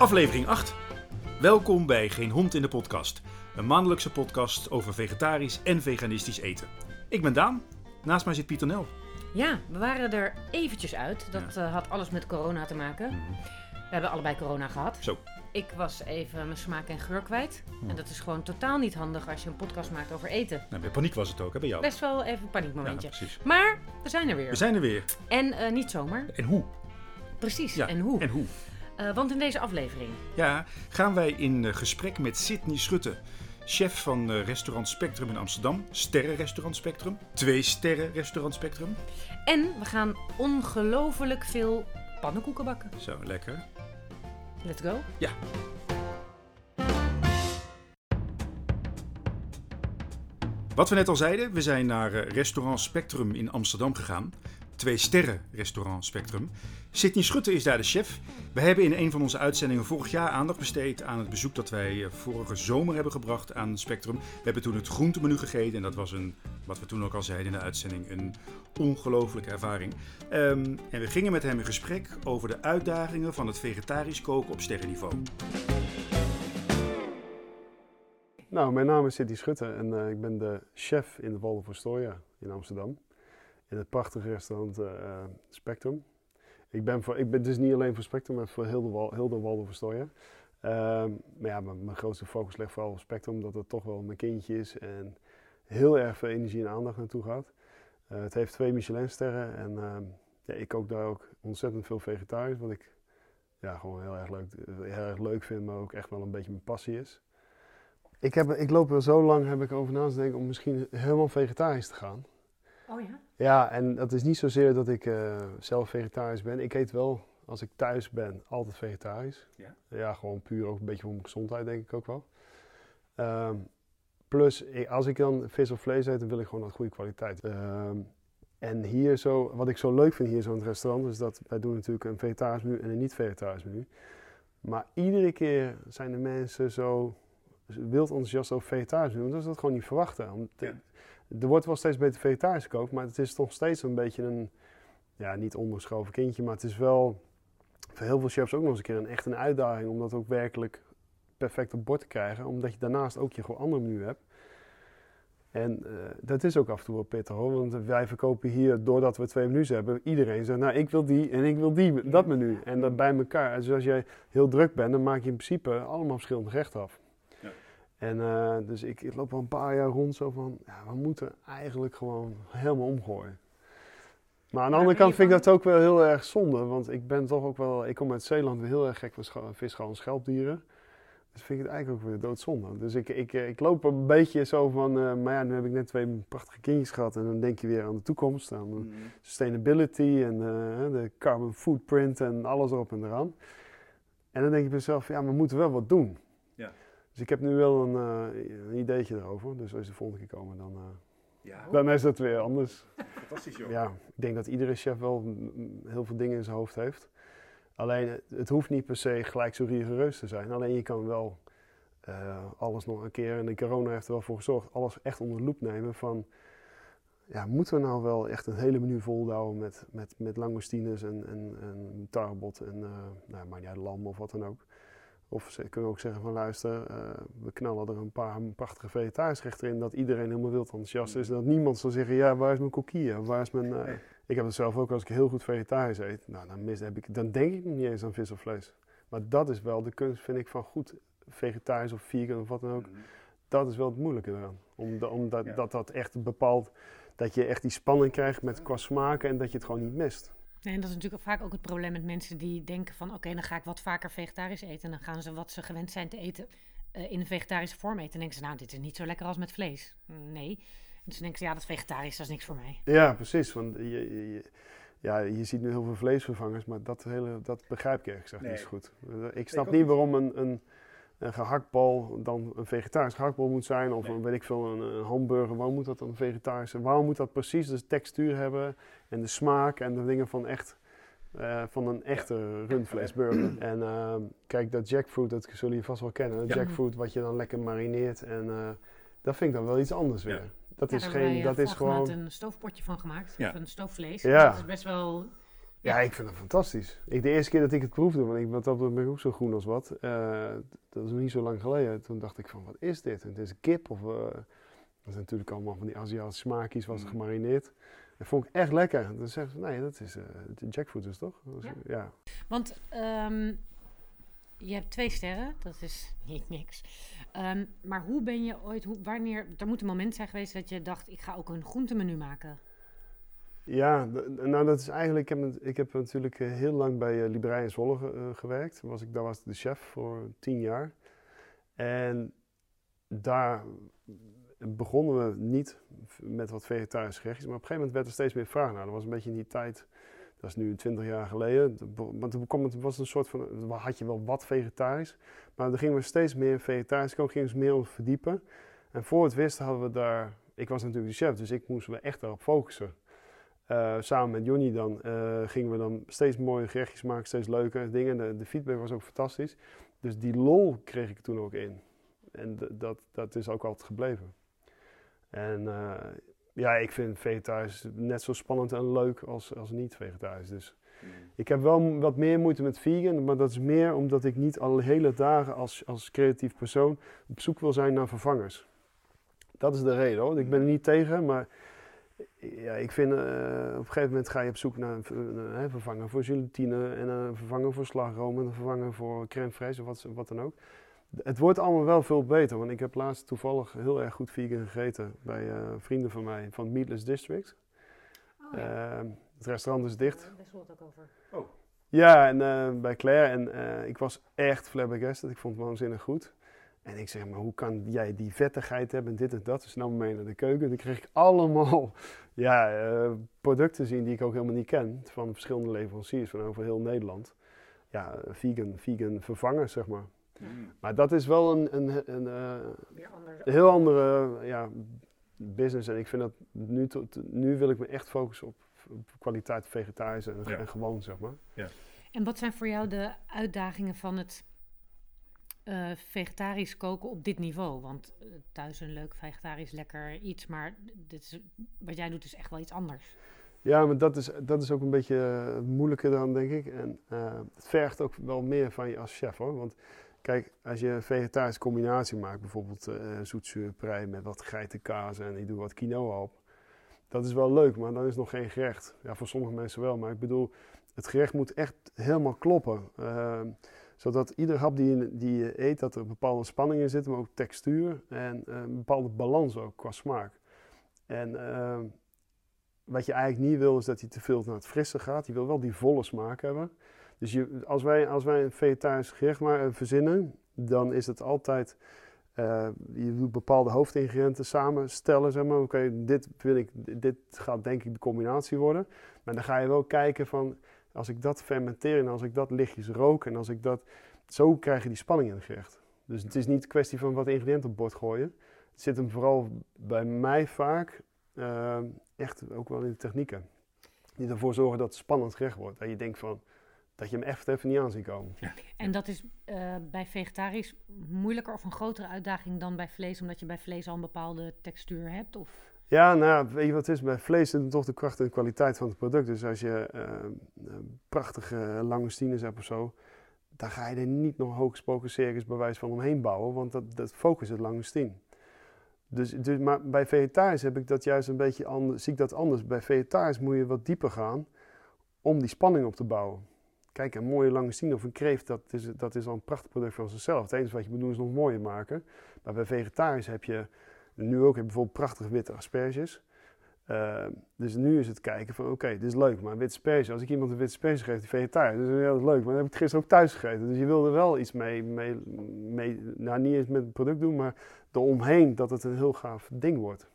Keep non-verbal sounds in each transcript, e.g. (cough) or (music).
Aflevering 8. Welkom bij Geen Hond in de Podcast. Een maandelijkse podcast over vegetarisch en veganistisch eten. Ik ben Daan. Naast mij zit Pieter Nel. Ja, we waren er eventjes uit. Dat eh, had alles met corona te maken. We hebben allebei corona gehad. Zo. Ik was even mijn smaak en geur kwijt. En dat is gewoon totaal niet handig als je een podcast maakt over eten. Nou, bij paniek was het ook, hè, bij jou? Best wel even een ja, paniekmomentje. precies. maar we zijn er weer. We zijn er weer. En eh, niet zomaar. En hoe? Precies. Ja, En hoe? En hoe? Eh, want in deze aflevering. Ja, gaan wij in eh, gesprek met Sydney Schutte, chef van eh, restaurant Spectrum in Amsterdam. Sterrenrestaurant Spectrum. Twee sterren restaurant Spectrum. En we gaan ongelooflijk veel pannenkoeken bakken. Zo, lekker. Let's go. Ja. Wat we net al zeiden, we zijn naar restaurant Spectrum in Amsterdam gegaan. Twee sterren restaurant Spectrum. Sydney Schutte is daar de chef. We hebben in een van onze uitzendingen vorig jaar aandacht besteed aan het bezoek dat wij eh, vorige zomer hebben gebracht aan Spectrum. We hebben toen het groentemenu gegeten en dat was een, wat we toen ook al zeiden in de uitzending, een ongelofelijke ervaring. Ehm, en we gingen met hem in gesprek over de uitdagingen van het vegetarisch koken op sterrenniveau. Nou, mijn naam is Sidney Schutte en eh, ik ben de chef in de Waldorf Astoria in Amsterdam. In het prachtige restaurant eh, eh, Spectrum. Ik ben, voor, ik ben dus niet alleen voor Spectrum, maar voor heel de, Wal- heel de. Ehm, maar ja, mijn, grootste focus ligt vooral op Spectrum, omdat het toch wel mijn kindje is en heel erg veel energie en aandacht naartoe gaat. Eh, het heeft twee Michelinsterren en ehm, ja, ik kook daar ook ontzettend veel vegetarisch, wat ik ja, gewoon heel erg, leuk, heel erg leuk vind, maar ook echt wel een beetje mijn passie is. Ik, heb, ik loop er zo lang heb ik over na te denken om misschien helemaal vegetarisch te gaan. Oh ja? Ja, en dat is niet zozeer dat ik eh, zelf vegetarisch ben. Ik eet wel, als ik thuis ben, altijd vegetarisch. Ja? Ja, gewoon puur ook een beetje voor mijn gezondheid, denk ik ook wel. Ehm, plus, ik- als ik dan vis of vlees eet, dan wil ik gewoon dat goede kwaliteit. Ehm, en hier zo, wat ik zo leuk vind hier zo in het restaurant, is dat wij doen natuurlijk een vegetarisch menu en een niet-vegetarisch menu. Maar iedere keer zijn de mensen zo wild enthousiast over vegetarisch menu, omdat ze dat gewoon niet verwachten. Om- Ja. Er wordt wel steeds beter vegetarisch gekookt, maar het is toch steeds een beetje een, ja, niet onderschoven kindje, maar het is wel voor heel veel chefs ook nog eens een keer een, echt een uitdaging om dat ook werkelijk perfect op bord te krijgen, omdat je daarnaast ook je gewoon andere menu hebt. En eh, dat is ook af en toe wel pittig hoor, want wij verkopen hier, doordat we twee menus hebben, iedereen zegt, nou ik wil die en ik wil die, dat menu. En dat bij elkaar. Dus als jij heel druk bent, dan maak je in principe allemaal verschillende gerechten af. En eh, dus ik, ik loop al een paar jaar rond zo van, ja, we moeten eigenlijk gewoon helemaal omgooien. Maar aan de andere kant vind ik dat ook wel heel erg zonde, want ik ben toch ook wel, ik kom uit Zeeland weer heel erg gek van visschal en schelpdieren. Dus vind ik het eigenlijk ook weer doodzonde. Dus ik, ik, ik loop een beetje zo van, eh, maar ja, nu heb ik net twee prachtige kindjes gehad en dan denk je weer aan de toekomst, aan de sustainability en eh, de carbon footprint en alles erop en eraan. En dan denk je bij jezelf, ja, we moeten wel wat doen. Ja. Dus ik heb nu wel een, eh, een ideetje erover. Dus als je de volgende keer komen, dan, eh, Ja, dan is dat weer anders. fantastisch joh. Ja, ik denk dat iedere chef wel heel veel dingen in zijn hoofd heeft. Alleen, het, het hoeft niet per se gelijk zo rigoureus te zijn. Alleen je kan wel eh, alles nog een keer, en de corona heeft er wel voor gezorgd, alles echt onder de loep nemen van... Ja, moeten we nou wel echt een hele menu volhouden met, met, met langoustines en, en, en tarbot en, eh nou, maar ja, lam of wat dan ook. Of ze kunnen we ook zeggen van luister, eh, we knallen er een paar prachtige vegetarische rechten in, dat iedereen helemaal wild enthousiast is. En dat niemand zal zeggen, ja, waar is mijn coquille? Waar is mijn... eh. Ik heb het zelf ook, als ik heel goed vegetarisch eet, nou, dan, mis, heb ik, dan denk ik nog niet eens aan vis of vlees. Maar dat is wel de kunst, vind ik, van goed vegetarisch of vegan of wat dan ook. Dat is wel het moeilijke eraan. Omdat om dat, Ja. dat, dat echt bepaalt, dat je echt die spanning krijgt met qua smaken en dat je het gewoon niet mist. Nee, en dat is natuurlijk vaak ook het probleem met mensen die denken van... oké, dan ga ik wat vaker vegetarisch eten... en dan gaan ze wat ze gewend zijn te eten eh, in een vegetarische vorm eten. En denken ze, nou, dit is niet zo lekker als met vlees. Nee. En dus denken ze, ja, dat is vegetarisch, dat is niks voor mij. Ja, precies. Want je, je- je- ja, je ziet nu heel veel vleesvervangers, maar dat, hele, dat begrijp ik eerlijk gezegd Nee. niet zo goed. Ik snap niet. waarom een, een, een gehaktbal dan een vegetarisch gehaktbal moet zijn, of Nee. een, weet ik veel, een, een hamburger. Waarom moet dat dan vegetarisch zijn? Waarom moet dat precies de textuur hebben en de smaak en de dingen van echt eh, van een echte rundvleesburger. (clears throat) En ehm, kijk, dat jackfruit, dat zullen jullie vast wel kennen. Dat Ja. jackfruit wat je dan lekker marineert. En eh, dat vind ik dan wel iets anders Ja. weer. Dat is geen, wij, dat eh, is gewoon... een stoofpotje van gemaakt. Ja. Of een stoofvlees. Ja. Dat is best wel Ja, ik vind het fantastisch. Ik, de eerste keer dat ik het proefde, want ik dat ben ook zo groen als wat. eh, dat is nog niet zo lang geleden. Toen dacht ik van, wat is dit? Het is kip of... eh, dat is natuurlijk allemaal van die Aziatische smaakjes, was Mm. gemarineerd. Dat vond ik echt lekker. Dan zeggen ze, nee, dat is de jackfruit dus toch? Ja. ja. Want ehm, je hebt twee sterren, dat is (laughs) niet niks. Ehm, maar hoe ben je ooit, hoe, wanneer, er moet een moment zijn geweest dat je dacht, ik ga ook een groentemenu maken. Ja, nou dat is eigenlijk, ik heb, ik heb natuurlijk eh, heel lang bij uh, in Zwolle eh, gewerkt. Was ik, daar was ik de chef voor tien jaar. En daar begonnen we niet met wat vegetarische gerechtjes, maar op een gegeven moment werd er steeds meer vraag naar. Dat was een beetje in die tijd, dat is nu 20 jaar geleden. Want toen kwam het, was een soort van, had je wel wat vegetarisch, maar dan gingen we steeds meer vegetarisch koken, gingen we meer om verdiepen. En voor het wisten hadden we daar, ik was natuurlijk de chef, dus ik moest me echt daarop focussen. Eh, samen met Jonny dan eh, gingen we dan steeds mooie gerechtjes maken, steeds leuke dingen. De, feedback was ook fantastisch. Dus die lol kreeg ik toen ook in. En dat, dat is ook altijd gebleven. En eh, ja, ik vind vegetarisch net zo spannend en leuk als, als niet-vegetarisch. Dus ik heb wel wat meer moeite met vegan, maar dat is meer omdat ik niet al hele dagen als, als creatief persoon op zoek wil zijn naar vervangers. Dat is de reden hoor. Ik ben er niet tegen, maar ja, ik vind eh, op een gegeven moment ga je op zoek naar een, hè, vervanger voor gelatine en een vervanger voor slagroom en een vervanger voor crème fraîche of wat, wat dan ook. Het wordt allemaal wel veel beter, want ik heb laatst toevallig heel erg goed vegan gegeten bij eh, vrienden van mij van Meatless District. Oh, Ehm, het restaurant is dicht. Daar zullen we het ook over. Ja, en eh, bij Claire. En eh, ik was echt flabbergasted. Ik vond het waanzinnig goed. En ik zeg, maar hoe kan jij die vettigheid hebben en dit en dat? Dus nam me mee naar de keuken. Dan kreeg ik allemaal (laughs) ja, eh, producten zien die ik ook helemaal niet ken. Van verschillende leveranciers van over heel Nederland. Ja, vegan, vegan vervangers, zeg maar. Maar dat is wel een, een, een, eh, een heel andere ja, business. En ik vind dat nu, tot, nu wil ik me echt focussen op, op kwaliteit vegetarisch en, Ja. en gewoon, zeg maar. En wat zijn voor jou de uitdagingen van het eh, vegetarisch koken op dit niveau? Want eh, thuis een leuk vegetarisch lekker iets, maar dit is, wat jij doet is echt wel iets anders. Ja, maar dat is, dat is ook een beetje eh, moeilijker dan, denk ik. En het vergt ook wel meer van je als chef, hoor. Want kijk, als je een vegetarische combinatie maakt, bijvoorbeeld zoetzuurprei met wat geitenkaas en ik doe wat quinoa op. Dat is wel leuk, maar dan is nog geen gerecht. Ja, voor sommige mensen wel, maar ik bedoel, het gerecht moet echt helemaal kloppen. Zodat ieder hap die je, die eet, dat er een bepaalde spanning in zit, maar ook textuur en eh, een bepaalde balans ook qua smaak. En ehm, wat je eigenlijk niet wil, is dat hij te veel naar het frisse gaat. Je wil wel die volle smaak hebben. Dus je, als, wij, als wij een vegetarisch gerecht maar, eh, verzinnen, dan is het altijd... eh, je doet bepaalde hoofdingrediënten samenstellen, zeg maar. Oké, dit, ik, dit gaat denk ik de combinatie worden. Maar dan ga je wel kijken van... Als ik dat fermenteer en als ik dat lichtjes rook en als ik dat... Zo krijg je die spanning in het gerecht. Dus het is niet een kwestie van wat ingrediënten op bord gooien. Het zit hem vooral bij mij vaak eh, echt ook wel in de technieken. Die ervoor zorgen dat het spannend gerecht wordt. Dat je denkt van, dat je hem echt even niet aan ziet komen. En dat is eh, bij vegetarisch moeilijker of een grotere uitdaging dan bij vlees, omdat je bij vlees al een bepaalde textuur hebt? Of... Ja, nou weet je wat het is? Bij vlees zit toch de kracht en de kwaliteit van het product. Dus als je eh, prachtige langoustines hebt of zo, dan ga je er niet nog hooggesproken circus bij wijze van omheen bouwen, want dat, dat focus het langoustine. Dus, dus, maar bij vegetarisch heb ik dat juist een beetje anders, zie ik dat anders. Bij vegetarisch moet je wat dieper gaan om die spanning op te bouwen. Kijk, een mooie langoustine of een kreeft, dat is, dat is al een prachtig product van zichzelf. Het enige wat je moet doen is nog mooier maken. Maar bij vegetarisch heb je nu ook heb je bijvoorbeeld prachtig witte asperges. Uh, dus nu is het kijken van, oké, dit is leuk, maar witte asperge, als ik iemand een witte asperge geef die vegetarisch, dat is heel leuk, maar dan heb ik het gisteren ook thuis gegeten. Dus je wil er wel iets mee, mee, mee nou niet eens met het product doen, maar eromheen dat het een heel gaaf ding wordt.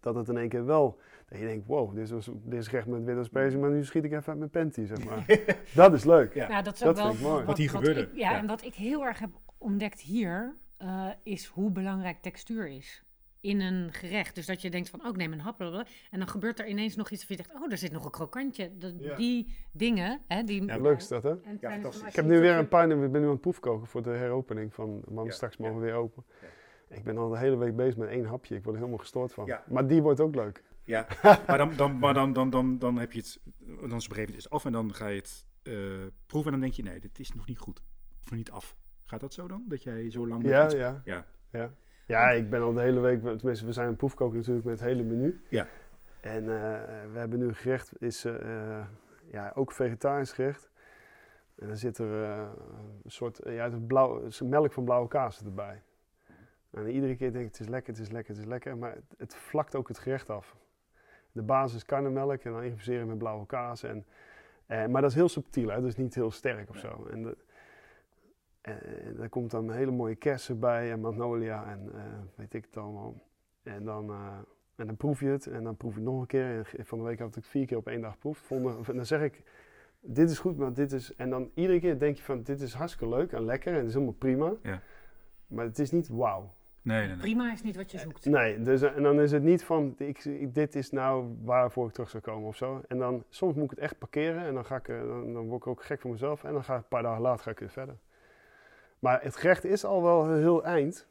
Dat het in één keer wel, dat je denkt, wow, dit is, dit is recht met witte asperge, maar nu schiet ik even uit mijn panty, zeg maar. (laughs) dat is leuk. Ja. Nou, dat is Dat ook wel vind ik mooi. Wat hier gebeurde. Ik, ja, Ja. en wat ik heel erg heb ontdekt hier, uh, is hoe belangrijk textuur is. In een gerecht. Dus dat je denkt van, oh, ik neem een hap. Blablabla, en dan gebeurt er ineens nog iets. Of je denkt, oh, er zit nog een krokantje. De, Ja. Die dingen. Hè, die, Ja, Leuk is dat, hè? En fantastisch. als Ik heb nu weer een paar, ik ben nu aan het proefkoken voor de heropening van, man, Ja, straks ja. mogen we weer open. Ja. Ik ben al de hele week bezig met één hapje, ik word er helemaal gestoord van. Ja. Maar die wordt ook leuk. Ja, (laughs) maar dan, dan, maar dan, dan, dan, dan heb je het dan is het is af en dan ga je het uh, proeven en dan denk je, nee, dit is nog niet goed. Of nog niet af. Gaat dat zo dan? Dat jij zo lang... Ja, ja, ja. Ja. Ja, ik ben al de hele week, tenminste we zijn een proefkoken natuurlijk met het hele menu. Ja. En uh, we hebben nu een gerecht, is uh, ja, ook vegetarisch gerecht. En dan zit er uh, een soort, ja, het blauw, melk van blauwe kaas erbij. En iedere keer denk ik, het is lekker, het is lekker, het is lekker. Maar het, het vlakt ook het gerecht af. De basis karnemelk en dan infuseren met blauwe kaas. En, maar dat is heel subtiel, hè? dus niet heel sterk of zo. En, de, en, er komt dan een hele mooie kersen bij en magnolia en uh, weet ik het allemaal. En dan, uh, en dan proef je het en dan proef je het nog een keer. En van de week had ik vier keer op één dag geproefd. En dan zeg ik, dit is goed, maar dit is... En dan iedere keer denk je van, dit is hartstikke leuk en lekker en het is helemaal prima. Ja. Maar het is niet wauw. Nee, nee, nee. Prima is niet wat je zoekt. Nee, dus, en dan is het niet van, ik, dit is nou waarvoor ik terug zou komen of zo. En dan, soms moet ik het echt parkeren en dan, ga ik, dan, dan word ik ook gek voor mezelf. En dan ga ik een paar dagen later ga ik weer verder. Maar het gerecht is al wel heel eind.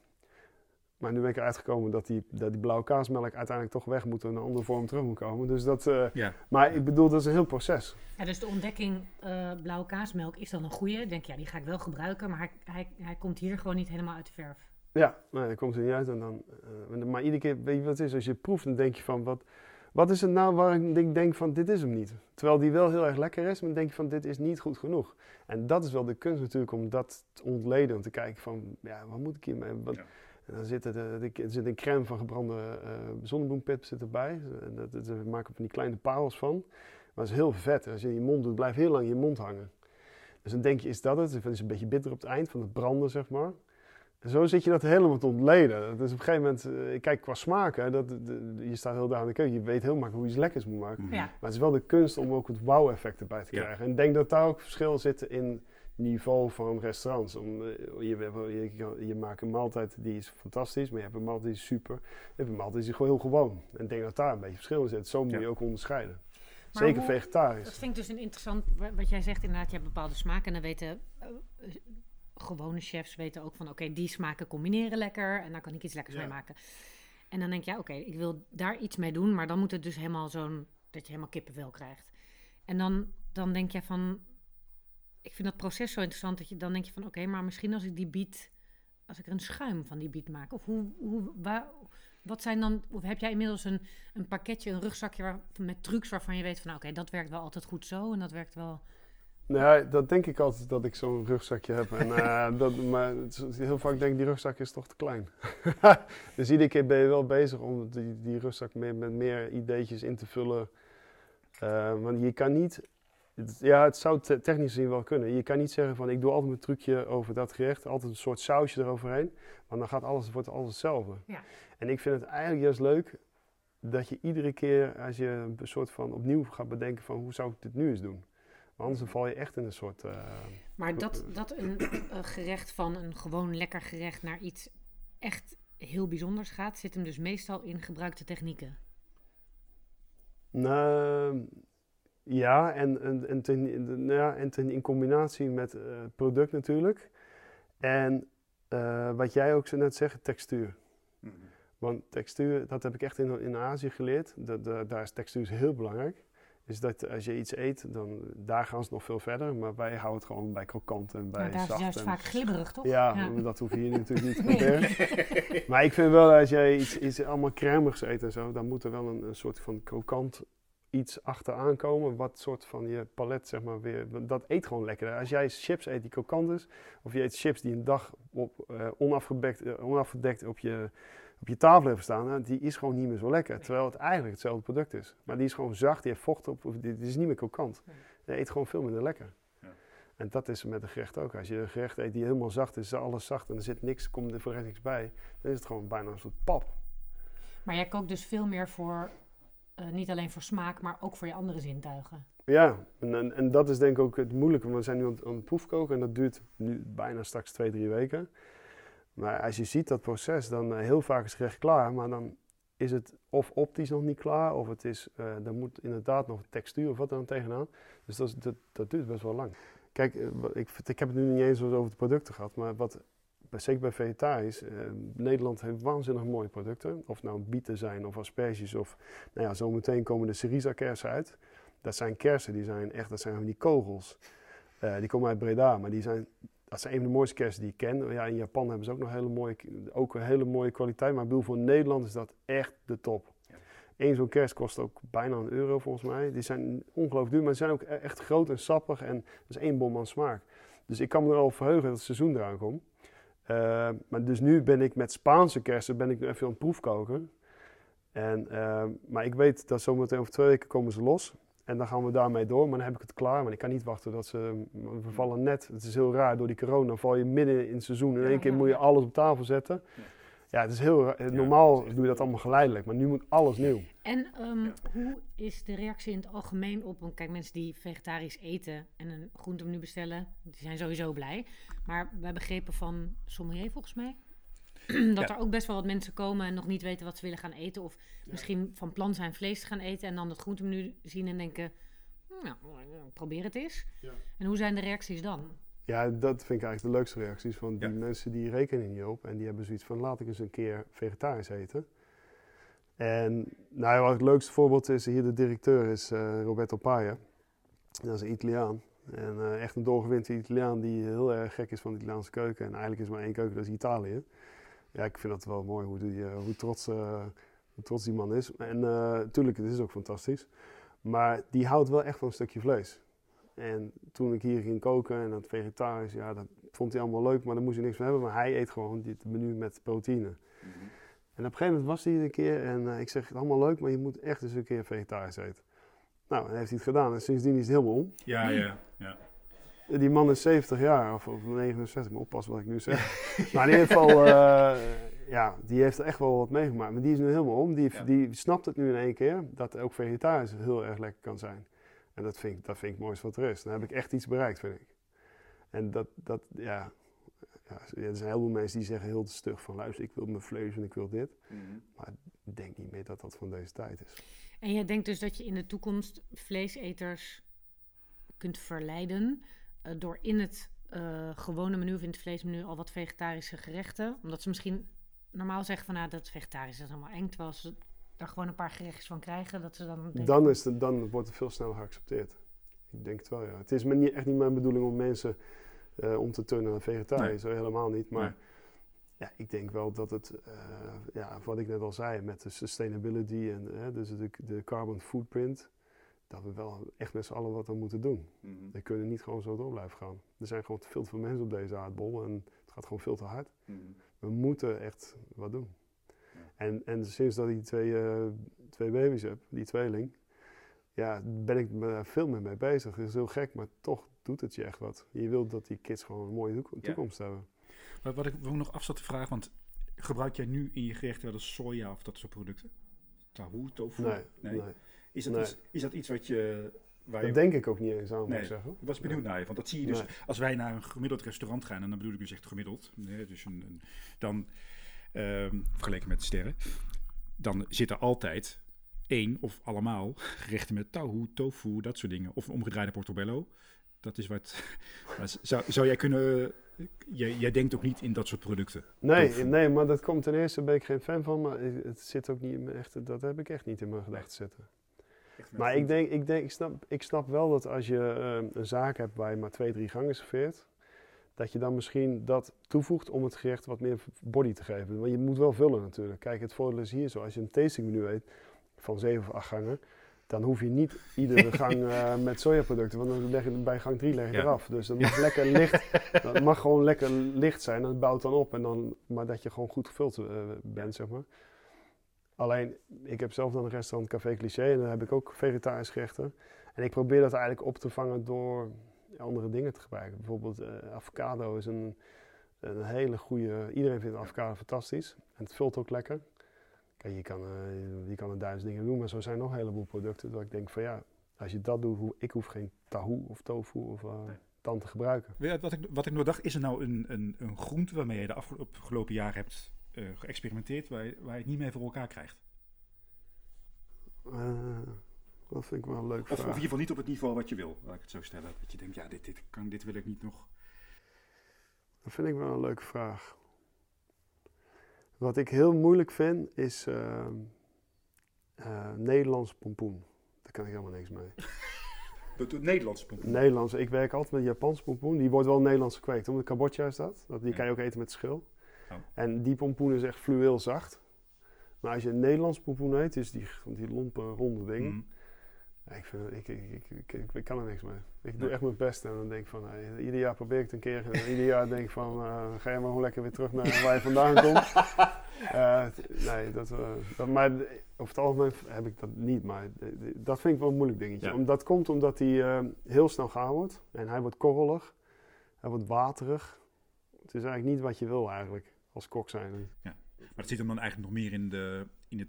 Maar nu ben ik eruit gekomen dat die, dat die blauwe kaasmelk uiteindelijk toch weg moet en in een andere vorm terug moet komen. Dus dat, uh, ja. Maar ik bedoel, dat is een heel proces. Ja, dus de ontdekking uh, blauwe kaasmelk is dan een goede. Denk ja, die ga ik wel gebruiken, maar hij, hij, hij komt hier gewoon niet helemaal uit de verf. Ja, nee, komt er niet uit. En dan, uh, maar iedere keer, weet je wat het is? Als je proeft, dan denk je van, wat, wat is het nou waar ik denk, van, dit is hem niet. Terwijl die wel heel erg lekker is, maar dan denk je van, dit is niet goed genoeg. En dat is wel de kunst natuurlijk, om dat te ontleden. Om te kijken van, ja, wat moet ik hiermee? Wat, ja. En dan zit er, de, er zit een crème van gebrande uh, zonnebloempit zit erbij. Dat, dat, dat maken van die kleine parels van. Maar het is heel vet. Als je in je mond doet, blijft heel lang in je mond hangen. Dus dan denk je, is dat het? Het is een beetje bitter op het eind van het branden, zeg maar. Zo zit je dat helemaal te ontleden. Dus op een gegeven moment, uh, kijk qua smaken, dat, de, je staat heel daar aan de keuken, je weet heel makkelijk hoe je iets lekkers moet maken. Ja. Maar het is wel de kunst om ook het wow-effect erbij te Ja. krijgen. En ik denk dat daar ook verschil zit in niveau van restaurants. Om, eh, je, je, je, maakt een maaltijd die is fantastisch, maar je hebt een maaltijd die is super. Je hebt een maaltijd die is gewoon heel gewoon. En ik denk dat daar een beetje verschil in zit. Zo moet Ja. je ook onderscheiden. Maar Zeker hoe- vegetarisch. Dat vind ik dus een interessant, wa- wat jij zegt inderdaad, je hebt bepaalde smaken. En dan weten eh, eh, gewone chefs weten ook van, oké, die smaken combineren lekker. En daar kan ik iets lekkers Ja. mee maken. En dan denk je, ja, oké, ik wil daar iets mee doen. Maar dan moet het dus helemaal zo'n, dat je helemaal kippenvel krijgt. En dan, dan denk je van, ik vind dat proces zo interessant. Dat je dan denk je van, oké, maar misschien als ik die biet, als ik er een schuim van die biet maak. Of hoe, hoe waar, wat zijn dan, of heb jij inmiddels een, een pakketje, een rugzakje waar, met trucs waarvan je weet van, nou, oké, dat werkt wel altijd goed zo en dat werkt wel. Nou, ja, dat denk ik altijd dat ik zo'n rugzakje heb. En, (laughs) eh, dat, maar heel vaak denk ik, die rugzak is toch te klein. (laughs) dus iedere keer ben je wel bezig om die, die rugzak meer, met meer ideetjes in te vullen. Eh, want je kan niet... het- ja, het zou te- technisch gezien wel kunnen. Je kan niet zeggen van, ik doe altijd mijn trucje over dat gerecht. Altijd een soort sausje eroverheen. Want dan gaat alles, wordt alles hetzelfde. Ja. En ik vind het eigenlijk juist leuk dat je iedere keer, als je een soort van opnieuw gaat bedenken van, hoe zou ik dit nu eens doen? Anders val je echt in een soort... eh, Maar dat, dat een (clears throat) eh, gerecht van een gewoon lekker gerecht naar iets echt heel bijzonders gaat, zit hem dus meestal in gebruikte technieken. Nou, ja, en, en, en, ten, in- nou ja, en ten, in combinatie met eh, het product natuurlijk. En eh, wat jij ook zo net zegt, textuur. Want textuur, dat heb ik echt in, in Azië geleerd. Dat, dat- daar is textuur heel belangrijk. Is dat als je iets eet, dan daar gaan ze nog veel verder. Maar wij houden het gewoon bij krokant en bij Maar daar is juist en- vaak glibberig, toch? ja, dat hoef je hier natuurlijk niet te (laughs) proberen. Maar ik vind wel, als jij iets, iets allemaal cremigs eet en zo, dan moet er wel een, een soort van krokant iets achteraan komen. Wat soort van je palet, zeg maar, weer. Dat eet gewoon lekker. Als jij chips eet die krokant is, of je eet chips die een dag op, eh, onafgedekt, eh, onafgedekt op je, op je tafel hebben staan, hè, die is gewoon niet meer zo lekker. Terwijl het eigenlijk hetzelfde product is. Maar die is gewoon zacht, die heeft vocht op, die, die is niet meer krokant. Nee. Je eet gewoon veel minder lekker. Ja. En dat is met een gerecht ook. Als je een gerecht eet die helemaal zacht is, is alles zacht en er zit niks, komt er voor rest niks bij, dan is het gewoon bijna een soort pap. Maar jij kookt dus veel meer voor, eh, niet alleen voor smaak, maar ook voor je andere zintuigen. Ja, en, en, en dat is denk ik ook het moeilijke. want We zijn nu aan, aan het proefkoken en dat duurt nu bijna straks twee, drie weken. Maar als je ziet dat proces, dan eh, heel vaak is het gerecht klaar, maar dan is het of optisch nog niet klaar, of het is, eh dan moet inderdaad nog textuur of wat dan tegenaan. Dus dat, is- dat, duurt best wel lang. Kijk, eh, ik, ik heb het nu niet eens over de producten gehad, maar wat, zeker bij vegetarisch, eh, Nederland heeft waanzinnig mooie producten. Of nou bieten zijn of asperges of, nou ja, zometeen komen de Syriza kersen uit. Dat zijn kersen, die zijn echt, dat zijn die kogels. Die komen uit Breda, maar die zijn, dat zijn een van de mooiste kersen die ik ken. Ja, in Japan hebben ze ook nog hele mooie, ook een hele mooie kwaliteit. Maar ik bedoel, voor Nederland is dat echt de top. Eén zo'n kers kost ook bijna een euro volgens mij. Die zijn ongelooflijk duur, maar ze zijn ook e- echt groot en sappig. En dat is één bom aan smaak. Dus ik kan me er al verheugen dat het seizoen eraan komt. Uh, maar dus nu ben ik met Spaanse kersen ben ik nu even aan het proefkoken. En, uh, maar ik weet dat zometeen over twee weken komen ze los. En dan gaan we daarmee door. Maar dan heb ik het klaar. Maar ik kan niet wachten dat ze... We vallen net... Het is heel raar door die corona. Dan val je midden in het seizoen. In één keer moet je alles op tafel zetten. Ja, het is heel raar. Normaal doe je dat allemaal geleidelijk. Maar nu moet alles nieuw. En um, hoe is de reactie in het algemeen op... Want kijk, mensen die vegetarisch eten en een groentemenu bestellen... Die zijn sowieso blij. Maar wij begrepen van sommelier volgens mij... (clears throat) dat er ook best wel wat mensen komen en nog niet weten wat ze willen gaan eten. Of misschien van plan zijn vlees te gaan eten en dan het groentemenu zien en denken... Nou, probeer het eens. Ja. En hoe zijn de reacties dan? Ja, dat vind ik eigenlijk de leukste reacties. Want die mensen die rekenen niet op en die hebben zoiets van laat ik eens een keer vegetarisch eten. En nou, wat het leukste voorbeeld is, hier de directeur is uh, Roberto Paia. Dat is een Italiaan. En uh, echt een doorgewinterde Italiaan die heel erg gek is van de Italiaanse keuken. En eigenlijk is maar één keuken, dat is Italië. Ja, ik vind dat wel mooi hoe, die, uh, hoe, trots, hoe trots die man is. En natuurlijk, het is ook fantastisch. Maar die houdt wel echt van een stukje vlees. En toen ik hier ging koken en dat vegetarisch, ja, dat vond hij allemaal leuk, maar daar moest hij niks van hebben. Maar hij eet gewoon dit menu met proteïne. Mhm. En op een gegeven moment was hij een keer en uh, ik zeg, allemaal leuk, maar je moet echt eens een keer vegetarisch eten. Nou, en heeft hij het gedaan en sindsdien is het helemaal om. Ja, ja, ja. Die man is 70 jaar, of, of 69, maar oppas wat ik nu zeg. (laughs) maar in ieder geval, uh, ja, die heeft er echt wel wat meegemaakt. Maar die is nu helemaal om. Die, die snapt het nu in één keer, dat ook vegetarisch heel erg lekker kan zijn. En dat vind ik, dat vind ik mooist wat er is. Dan heb ik echt iets bereikt, vind ik. En dat, dat ja, ja, er zijn heel veel mensen die zeggen heel stug van luister, ik wil mijn vlees en ik wil dit. Mhm. Maar ik denk niet meer dat dat van deze tijd is. En jij denkt dus dat je in de toekomst vleeseters kunt verleiden door in het uh, gewone menu of in het vleesmenu al wat vegetarische gerechten. Omdat ze misschien normaal zeggen van nou dat vegetarisch is allemaal eng. Terwijl ze daar gewoon een paar gerechtjes van krijgen, dat ze dan... Dan, is het, dan wordt het veel sneller geaccepteerd. Ik denk het wel, ja. Het is me niet, echt niet mijn bedoeling om mensen uh, om te turnen naar vegetarisch, nee. helemaal niet. Maar ja, ik denk wel dat het, uh, ja, wat ik net al zei, met de sustainability en uh, dus de, de carbon footprint, dat we wel echt met z'n allen wat aan moeten doen. Mm -hmm. We kunnen niet gewoon zo door blijven gaan. Er zijn gewoon veel te veel mensen op deze aardbol en het gaat gewoon veel te hard. Mm -hmm. We moeten echt wat doen. En, en sinds dat ik twee, uh, twee baby's heb, die tweeling, ja, ben ik me veel meer mee bezig. Het is heel gek, maar toch doet het je echt wat. Je wilt dat die kids gewoon een mooie toekomst ja. hebben. Wat, wat ik wil nog af zat te vragen, want gebruik jij nu in je gerechten wel eens soja of dat soort producten? Tahu, tofu? Nee. nee. Is, dat nee. Iets, is dat iets wat je... Waar dat je... denk ik ook niet eens aan, nee. moet ik zeggen. Ik was benieuwd naar je, want dat zie je dus... Als wij naar een gemiddeld restaurant gaan, en dan bedoel ik dus echt gemiddeld, nee, dus een, een, dan um, vergeleken met de sterren, dan zit er altijd één of allemaal gerechten met tahu, tofu, dat soort dingen. Of een omgedraaide portobello. Dat is wat. (laughs) zou, zou jij kunnen. Jij, jij, denkt ook niet in dat soort producten? Nee, nee, maar dat komt ten eerste, ben ik geen fan van. Maar het zit ook niet in mijn echte. Dat heb ik echt niet in mijn gedachten zitten. Maar ik denk, ik, denk ik, snap, ik snap wel dat als je uh, een zaak hebt waar je maar twee, drie gangen serveert, dat je dan misschien dat toevoegt om het gerecht wat meer body te geven. Want je moet wel vullen natuurlijk. Kijk, het voordeel is hier zo, als je een tastingmenu eet van zeven of acht gangen, dan hoef je niet iedere (laughs) gang uh, met sojaproducten, want dan leg je bij gang 3 leg je ja. eraf. Dus dat mag lekker licht, (laughs) dat mag gewoon lekker licht zijn en het bouwt dan op. En dan, maar dat je gewoon goed gevuld uh, bent, zeg maar. Alleen, ik heb zelf dan een restaurant Café Cliché en daar heb ik ook vegetarische gerechten. En ik probeer dat eigenlijk op te vangen door andere dingen te gebruiken. Bijvoorbeeld uh, avocado is een, een hele goede... Iedereen vindt avocado fantastisch. En het vult ook lekker. Kijk, je kan, uh, je kan er duizend dingen doen, maar zo zijn nog een heleboel producten. Dat ik denk van ja, als je dat doet, hoe, ik hoef geen tahu of tofu of uh, nee. dan te gebruiken. Wat, ik, wat ik nog dacht, is er nou een, een, een groente waarmee je de afgelopen jaren hebt uh, geëxperimenteerd, waar je, waar je het niet meer voor elkaar krijgt? Dat vind ik wel een leuk of, of, in ieder geval niet op het niveau wat je wil, laat ik het zo stellen. Dat je denkt, ja, dit, dit, kan, dit wil ik niet nog. Dat vind ik wel een leuke vraag. Wat ik heel moeilijk vind, is uh, uh, Nederlands pompoen. Daar kan ik helemaal niks mee. (laughs) De, de Nederlandse pompoen. Nederlands. Ik werk altijd met Japanse pompoen. Die wordt wel Nederlands gekweekt. Omdat kabotja is dat. dat die kan je ook eten met schil. Oh. En die pompoen is echt fluweel zacht. Maar als je een Nederlands pompoen eet, is die, die lompe, ronde dingen. Mm. Ja, ik, vind, ik, ik, kan er niks mee. Ik doe echt mijn best en dan denk ik van, hey, ieder jaar probeer ik het een keer. En ieder jaar denk ik van, eh, ga je maar gewoon lekker weer terug naar waar je vandaan komt. (laughs) Eh, t- nee, dat, eh, dat, maar over het algemeen heb ik dat niet. Maar dat vind ik wel een moeilijk dingetje. Ja. Om, dat komt omdat hij eh, heel snel gaar wordt. En hij wordt korrelig. Hij wordt waterig. Het is eigenlijk niet wat je wil eigenlijk, als kok zijn. Maar het zit hem dan eigenlijk nog meer in, de, in het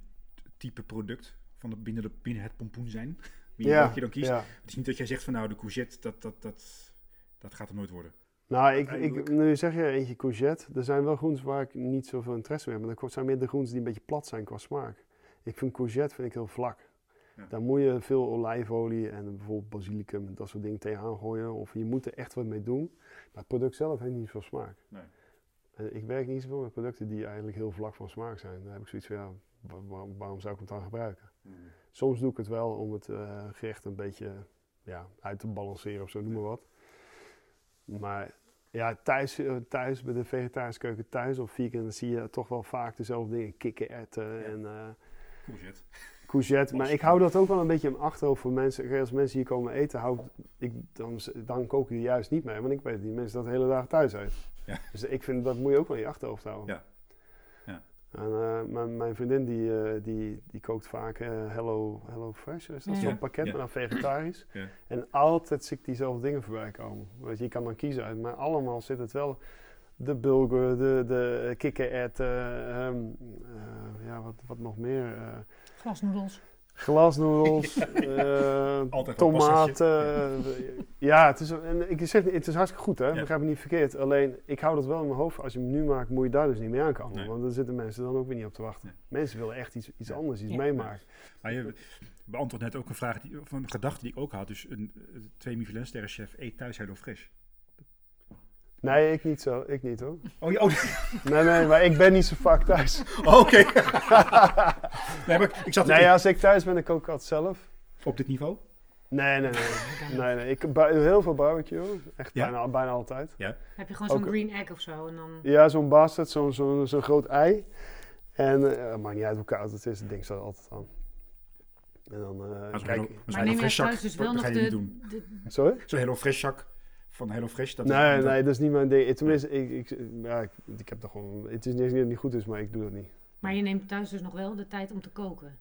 type product van de, binnen, de, binnen het pompoen zijn. (laughs) Wie welke je dan kiest. ja. Het is niet dat jij zegt van nou, de courgette, dat, dat, dat, dat gaat er nooit worden. Nou, ik, ik, nu zeg je eentje courgette. Er zijn wel groentes waar ik niet zoveel interesse in heb. Maar dat zijn meer de groentes die een beetje plat zijn qua smaak. Ik vind courgette vind ik heel vlak. Ja. Daar moet je veel olijfolie en bijvoorbeeld basilicum en dat soort dingen tegenaan gooien. Of je moet er echt wat mee doen. Maar het product zelf heeft niet veel smaak. Nee. En ik werk niet zoveel met producten die eigenlijk heel vlak van smaak zijn. Daar heb ik zoiets van, ja, wa- wa- waarom zou ik het dan gebruiken? Soms doe ik het wel om het eh, gerecht een beetje ja, uit te balanceren of zo, noem maar wat. Maar ja, thuis, eh, thuis bij de vegetarische keuken thuis of vegan, dan zie je toch wel vaak dezelfde dingen. Kikkererwten Ja. en eh Courgette. courgette. Maar ik hou dat ook wel een beetje in achterhoofd voor mensen. Als mensen hier komen eten, hou ik, dan, dan kook ik er juist niet mee. Want ik weet die mensen dat de hele dag thuis eten. Ja. Dus ik vind dat moet je ook wel in je achterhoofd houden. Ja. Ja. En, eh, mijn, mijn vriendin die, eh, die, die kookt vaak eh, Hello, Hello Fresh, is dat Ja. zo'n pakket, Ja. maar dan vegetarisch. Ja. En altijd zie ik diezelfde dingen voorbij komen. Je, kan dan kiezen uit, maar allemaal zit het wel. De bulgur, de, de kikkererwten, ehm, eh, ja, wat, wat nog meer. eh, Glasnoedels. Glasnoedels, (laughs) eh, tomaten. ja, het is, en ik zeg, het is hartstikke goed, hè? Ja. begrijp me niet verkeerd. Alleen, ik hou dat wel in mijn hoofd. Als je hem nu maakt, moet je daar dus niet mee aankomen. Nee. Want daar zitten mensen dan ook weer niet op te wachten. Nee. Mensen willen echt iets, iets Ja. anders, iets Ja. meemaken. Maar je beantwoordt net ook een vraag, die, of een gedachte die ik ook had. Dus een, eh, twee Michelin chef eet thuis Hello Fresh. Nee, ik niet zo. Ik niet hoor. Oh, ja, oh, (laughs) Nee, nee, maar ik ben niet zo vaak thuis. (laughs) oké. (laughs) nee, maar ik zat Nee, als ik thuis ben, dan kook ik altijd zelf. op dit niveau. Nee, nee, nee. nee, nee. Ik doe heel veel barbecue. Echt Ja? bijna, bijna altijd. Heb je gewoon zo'n green egg of zo en dan... Ja, zo'n bastard, zo'n zo'n zo'n groot ei. En eh maakt niet uit hoe koud het is, het ding staat altijd aan. En dan, eh, Als kijk, Maar neem je thuis dus wel nog ga je de... niet doen. de- sorry? Zo'n Hello Fresh zak van Hello Fresh. Dat is- Nee, dat- nee, dat is niet mijn ding. Tenminste, ik, ik, ja, ik, ik heb toch gewoon, het is niet eens dat het niet goed is, maar ik doe dat niet. maar je neemt thuis dus nog wel de tijd om te koken.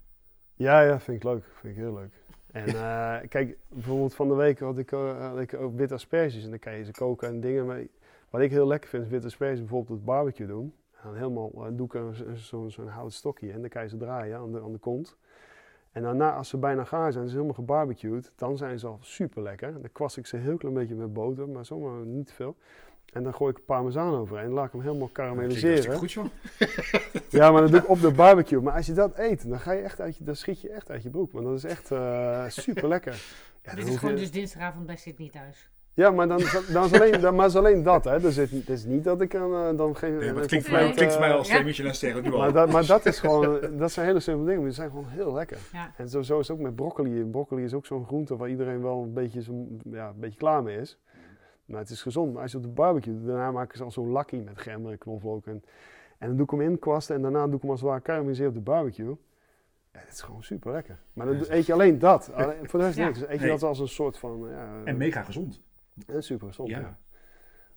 Ja, ja, vind ik leuk. Vind ik heel leuk. En (laughs) eh, kijk, bijvoorbeeld van de week had ik, eh, had ik ook witte asperges en dan kan je ze koken en dingen. Maar wat ik heel lekker vind, is witte asperges bijvoorbeeld op barbecue doen. En dan helemaal, eh, doe ik zo- zo'n houten stokje en dan kan je ze draaien aan de, aan de kont. En daarna, als ze bijna gaar zijn, ze helemaal gebarbecued, dan zijn ze al super lekker. Dan kwast ik ze een heel klein beetje met boter, maar zomaar niet te veel. En dan gooi ik parmezaan overheen en laat ik hem helemaal karamelliseren. hartstikke goed, joh. (laughs) Ja, maar dat doe ik op de barbecue. Maar als je dat eet, dan, ga je echt uit je, dan schiet je echt uit je broek. Want dat is echt super lekker. (laughs) Ja, Dit is gewoon je- dus dinsdagavond bij niet thuis. Ja, maar dan, dan is alleen, dan, maar is alleen dat. Hè. Dus het, het is niet dat ik dan, eh, dan geen. Nee, maar een het klinkt, voor mij, het klinkt voor mij eh, als twee Ja. Michelin sterren nu al. maar dat, maar dat is gewoon, dat zijn hele simpele dingen, maar die zijn gewoon heel lekker. Ja. En zo, zo is het ook met broccoli. Broccoli is ook zo'n groente waar iedereen wel een beetje, zo, ja, een beetje klaar mee is. Maar het is gezond. Maar als je op de barbecue doet, daarna maken ze al zo'n lakkie met gember en knoflook. En, en dan doe ik hem in kwasten en daarna doe ik hem als het ware op de barbecue. Ja, dat is gewoon super lekker. Maar dan eet je alleen dat. Alleen, voor de rest Ja. niks. Dus eet je Nee. dat als een soort van... Ja, En mega gezond. En super gezond. Ja. ja.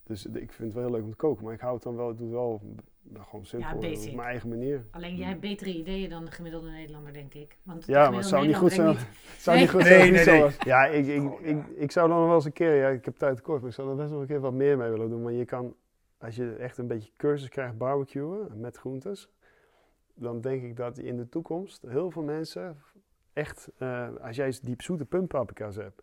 Dus ik vind het wel heel leuk om te koken. Maar ik hou het dan wel, ik doe het wel nou, gewoon simpel. basic. op mijn eigen manier. Alleen jij hebt betere ideeën dan de gemiddelde Nederlander, denk ik. Want de Ja, maar het zou niet goed zijn. Zou Nee. niet goed Nee, zijn nee, nee. Ja, ik, ik, Gewoon, ik, ja. ik zou dan nog wel eens een keer, ja, ik heb tijd tekort, maar ik zou er best nog een keer wat meer mee willen doen. Maar je kan, als je echt een beetje cursus krijgt barbecuen met groentes, dan denk ik dat in de toekomst heel veel mensen echt, eh, als jij diep zoete puntpaprika's hebt,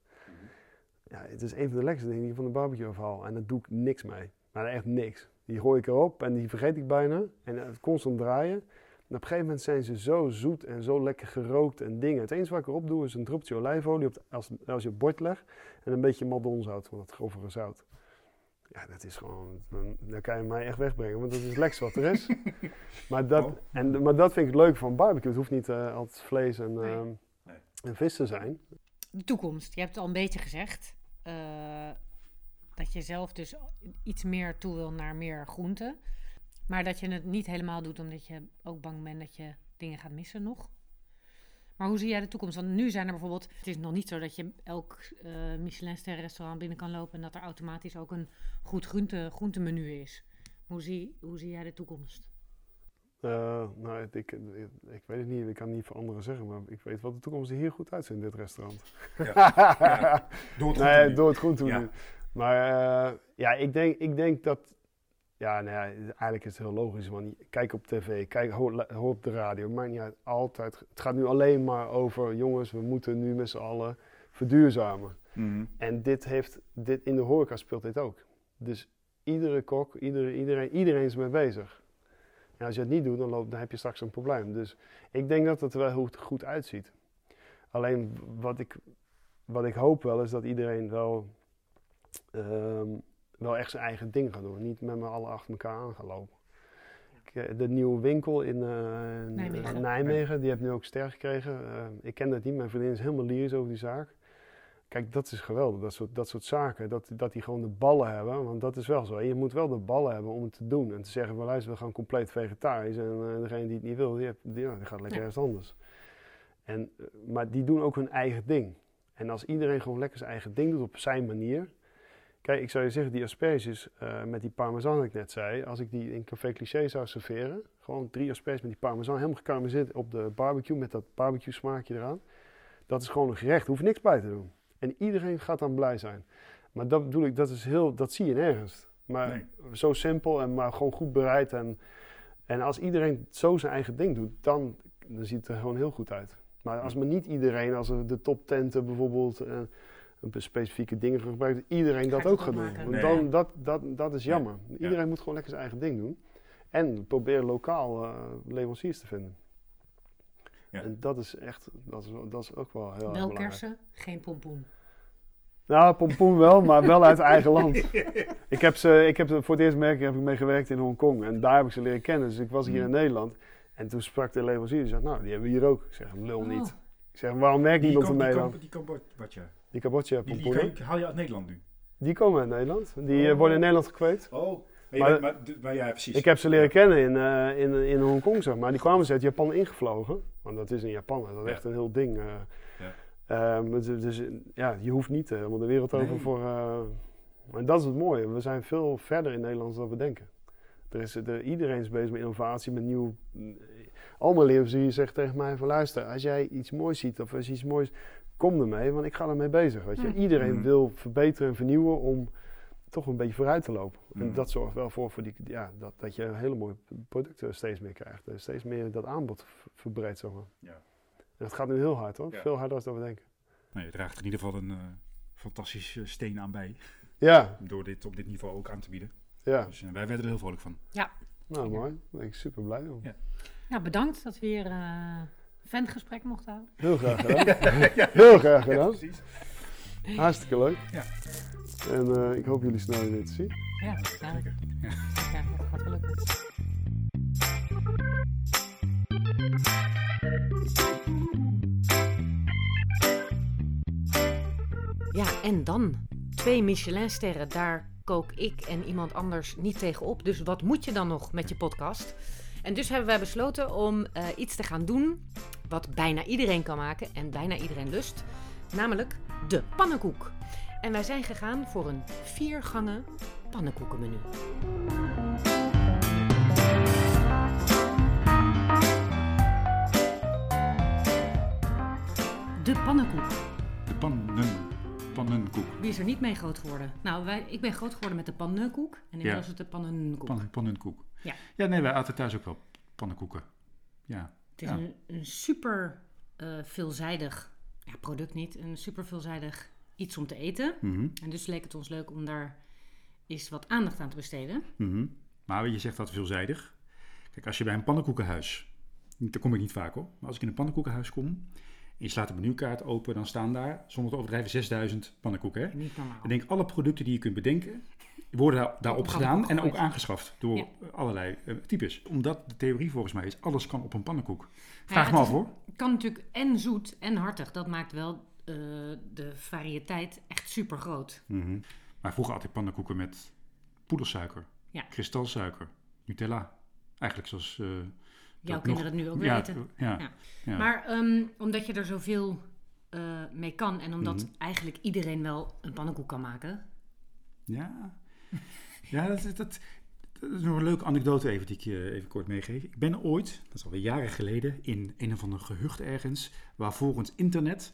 ja, het is een van de lekkerste dingen die van de barbecue afhaal. En daar doe ik niks mee. Maar echt niks. Die gooi ik erop en die vergeet ik bijna. En eh, constant draaien. En op een gegeven moment zijn ze zo zoet en zo lekker gerookt en dingen. Het enige wat ik erop doe is een druppeltje olijfolie op de- als, als je op bord legt. En een beetje maldonzout, van dat grovere zout. Ja, dat is gewoon, dan, kan je mij echt wegbrengen, want dat is het lekkerste wat er is. (laughs) maar, dat, Oh. en, maar dat vind ik het leuk van barbecue. Het hoeft niet eh, altijd vlees en, Nee. ehm, Nee. en vis te zijn. de toekomst. Je hebt het al een beetje gezegd. Eh, dat je zelf dus iets meer toe wil naar meer groenten. Maar dat je het niet helemaal doet omdat je ook bang bent dat je dingen gaat missen nog. Maar hoe zie jij de toekomst? Want nu zijn er bijvoorbeeld... Het is nog niet zo dat je elk eh Michelin-ster restaurant binnen kan lopen... en dat er automatisch ook een goed groente, groentemenu is. Hoe zie, hoe zie jij de toekomst? Eh, nou, ik, ik, ik weet het niet, ik kan het niet voor anderen zeggen, maar ik weet wat de toekomst er hier goed uitziet in dit restaurant. Ja. (laughs) Door het nee, groente door het Ja. doen. Maar eh, ja, ik denk, ik denk dat. Ja, nou ja, eigenlijk is het heel logisch. Want kijk op tv, kijk, hoor, hoor op de radio. Maakt niet uit. Altijd. Het gaat nu alleen maar over, jongens, we moeten nu met z'n allen verduurzamen. Mhm. En dit heeft, dit, in de horeca speelt dit ook. Dus iedere kok, iedere, iedereen, iedereen is mee bezig. En als je het niet doet, dan, loopt, dan heb je straks een probleem. Dus ik denk dat het er wel goed, goed uitziet. Alleen wat ik, wat ik hoop wel is dat iedereen wel, ehm, wel echt zijn eigen ding gaat doen. Niet met me allen achter elkaar aan gaan lopen. Ik, eh, De nieuwe winkel in, eh, in Nijmegen. Nijmegen, die heeft nu ook ster gekregen. Eh, ik ken dat niet, mijn vriendin is helemaal lyrisch over die zaak. Kijk, dat is geweldig, dat soort, dat soort zaken. Dat, dat die gewoon de ballen hebben, want dat is wel zo. Je moet wel de ballen hebben om het te doen. En te zeggen, we luisteren, we gaan compleet vegetarisch. En eh, degene die het niet wil, die, die, ja, die gaat lekker Ja. ergens anders. En, eh, maar die doen ook hun eigen ding. En als iedereen gewoon lekker zijn eigen ding doet op zijn manier. Kijk, ik zou je zeggen, die asperges eh, met die parmesan dat ik net zei. Als ik die in Café Cliché zou serveren. Gewoon drie asperges met die parmesan, helemaal gekarameliseerd op de barbecue. Met dat barbecue smaakje eraan. Dat is gewoon een gerecht, hoef niks bij te doen. En iedereen gaat dan blij zijn. Maar dat bedoel ik, dat, is heel, dat zie je nergens. Maar Nee. zo simpel en maar gewoon goed bereid. En, en als iedereen zo zijn eigen ding doet, dan, dan ziet het er gewoon heel goed uit. Maar als maar niet iedereen, als er de toptenten bijvoorbeeld eh, een specifieke dingen gebruikt, iedereen dat ook gaat doen. Want dan, dat, dat, dat is jammer. Ja. Iedereen moet gewoon lekker zijn eigen ding doen. En probeer lokaal eh, leveranciers te vinden. Ja. En dat is echt, dat is, dat is ook wel heel erg Wel belangrijk. kersen, geen pompoen. Nou, pompoen wel, maar wel uit eigen land. (laughs) Ik heb, ze, ik heb ze voor het eerst merk, heb ik mee gewerkt in Hongkong. En daar heb ik ze leren kennen. Dus ik was hier in Mm. Nederland. En toen sprak de leverancier. Die zei, nou, die hebben we hier ook. Ik zeg, lul Oh. niet. Ik zeg, waarom merkt Die, niemand van die, Nederland? die Cambodja. Die kabotje Die, die je- haal je uit Nederland nu. Die komen uit Nederland. Die eh, Oh. worden in Nederland gekweekt. Oh. Maar, Maar- ja, precies. Ik heb ze leren kennen in, eh, in, in Hongkong, zeg maar. Die kwamen ze uit Japan ingevlogen. Want dat is in Japan. Dat is Ja. echt een heel ding. eh. Ja. Ehm, dus, dus, ja, je hoeft niet eh, helemaal de wereld over Nee. voor... eh, maar dat is het mooie. We zijn veel verder in Nederland dan we denken. Er is, er, iedereen is bezig met innovatie, met nieuw... Allemaal leveranciers zeggen tegen mij van... Luister, als jij iets moois ziet of als je iets moois... Kom ermee, want ik ga ermee bezig. Weet je? Hm. Iedereen Mhm. wil verbeteren en vernieuwen om toch een beetje vooruit te lopen. En Mhm. dat zorgt wel voor, voor die, ja, dat, dat je hele mooie producten steeds meer krijgt. En steeds meer dat aanbod verbreidt. Zeg maar. Ja. En dat gaat nu heel hard hoor. Ja. Veel harder dan we denken. Nou, je draagt er in ieder geval een eh fantastische steen aan bij. Ja, Door dit op dit niveau ook aan te bieden. ja. Dus eh, wij werden er heel vrolijk van. Nou mooi. Daar ben ik super blij om. Ja. Nou, bedankt dat we weer eh, een ventgesprek mochten houden. Heel graag gedaan. (laughs) Heel graag gedaan. precies. (laughs) Hartstikke leuk. Ja. En eh, ik hoop jullie snel weer te zien. Ja, nou, Zeker. Ja. ja, dat gaat wel lukken. Ja, en dan? Twee Michelinsterren, daar kook ik en iemand anders niet tegen op. Dus wat moet je dan nog met je podcast? En dus hebben wij besloten om eh, iets te gaan doen wat bijna iedereen kan maken en bijna iedereen lust. Namelijk de pannenkoek. En wij zijn gegaan voor een viergangen pannenkoekenmenu. De pannenkoek. De pannen, pannenkoek. Wie is er niet mee groot geworden? Nou, wij, ik ben groot geworden met de pannenkoek. En inmiddels is het de pannenkoek. Pannen, pannenkoek. Ja. Ja, nee, wij aten thuis ook wel pannenkoeken. Ja. Het is Ja. een, een super eh, veelzijdig ja, product niet. Een super veelzijdig iets om te eten. Mhm, En dus leek het ons leuk om daar eens wat aandacht aan te besteden. mhm. Maar je zegt dat veelzijdig. Kijk, als je bij een pannenkoekenhuis, daar kom ik niet vaak op, maar als ik in een pannenkoekenhuis kom en je slaat de menukaart open, dan staan daar, zonder te overdrijven, 6000 pannenkoeken. Hè? Niet normaal. Ik denk, alle producten die je kunt bedenken, worden daar, daarop gedaan en ook aangeschaft door Ja. allerlei eh, types. Omdat de theorie volgens mij is, alles kan op een pannenkoek. Vraag het me is- af hoor. Het kan natuurlijk en zoet en hartig. Dat maakt wel eh, de variëteit echt super groot. Mhm. Maar vroeger altijd pannenkoeken met poedersuiker, Ja. kristalsuiker, Nutella. Eigenlijk zoals... eh, Jouw kinderen nog- nu ook weer ja. Maar ehm, omdat je er zoveel mee kan en omdat Mhm. eigenlijk iedereen wel een pannenkoek kan maken. Ja, (laughs) ja dat, dat, is nog een leuke anekdote even die ik je even kort meegeef. Ik ben ooit, dat is alweer jaren geleden, in een of ander gehucht ergens, waar volgens internet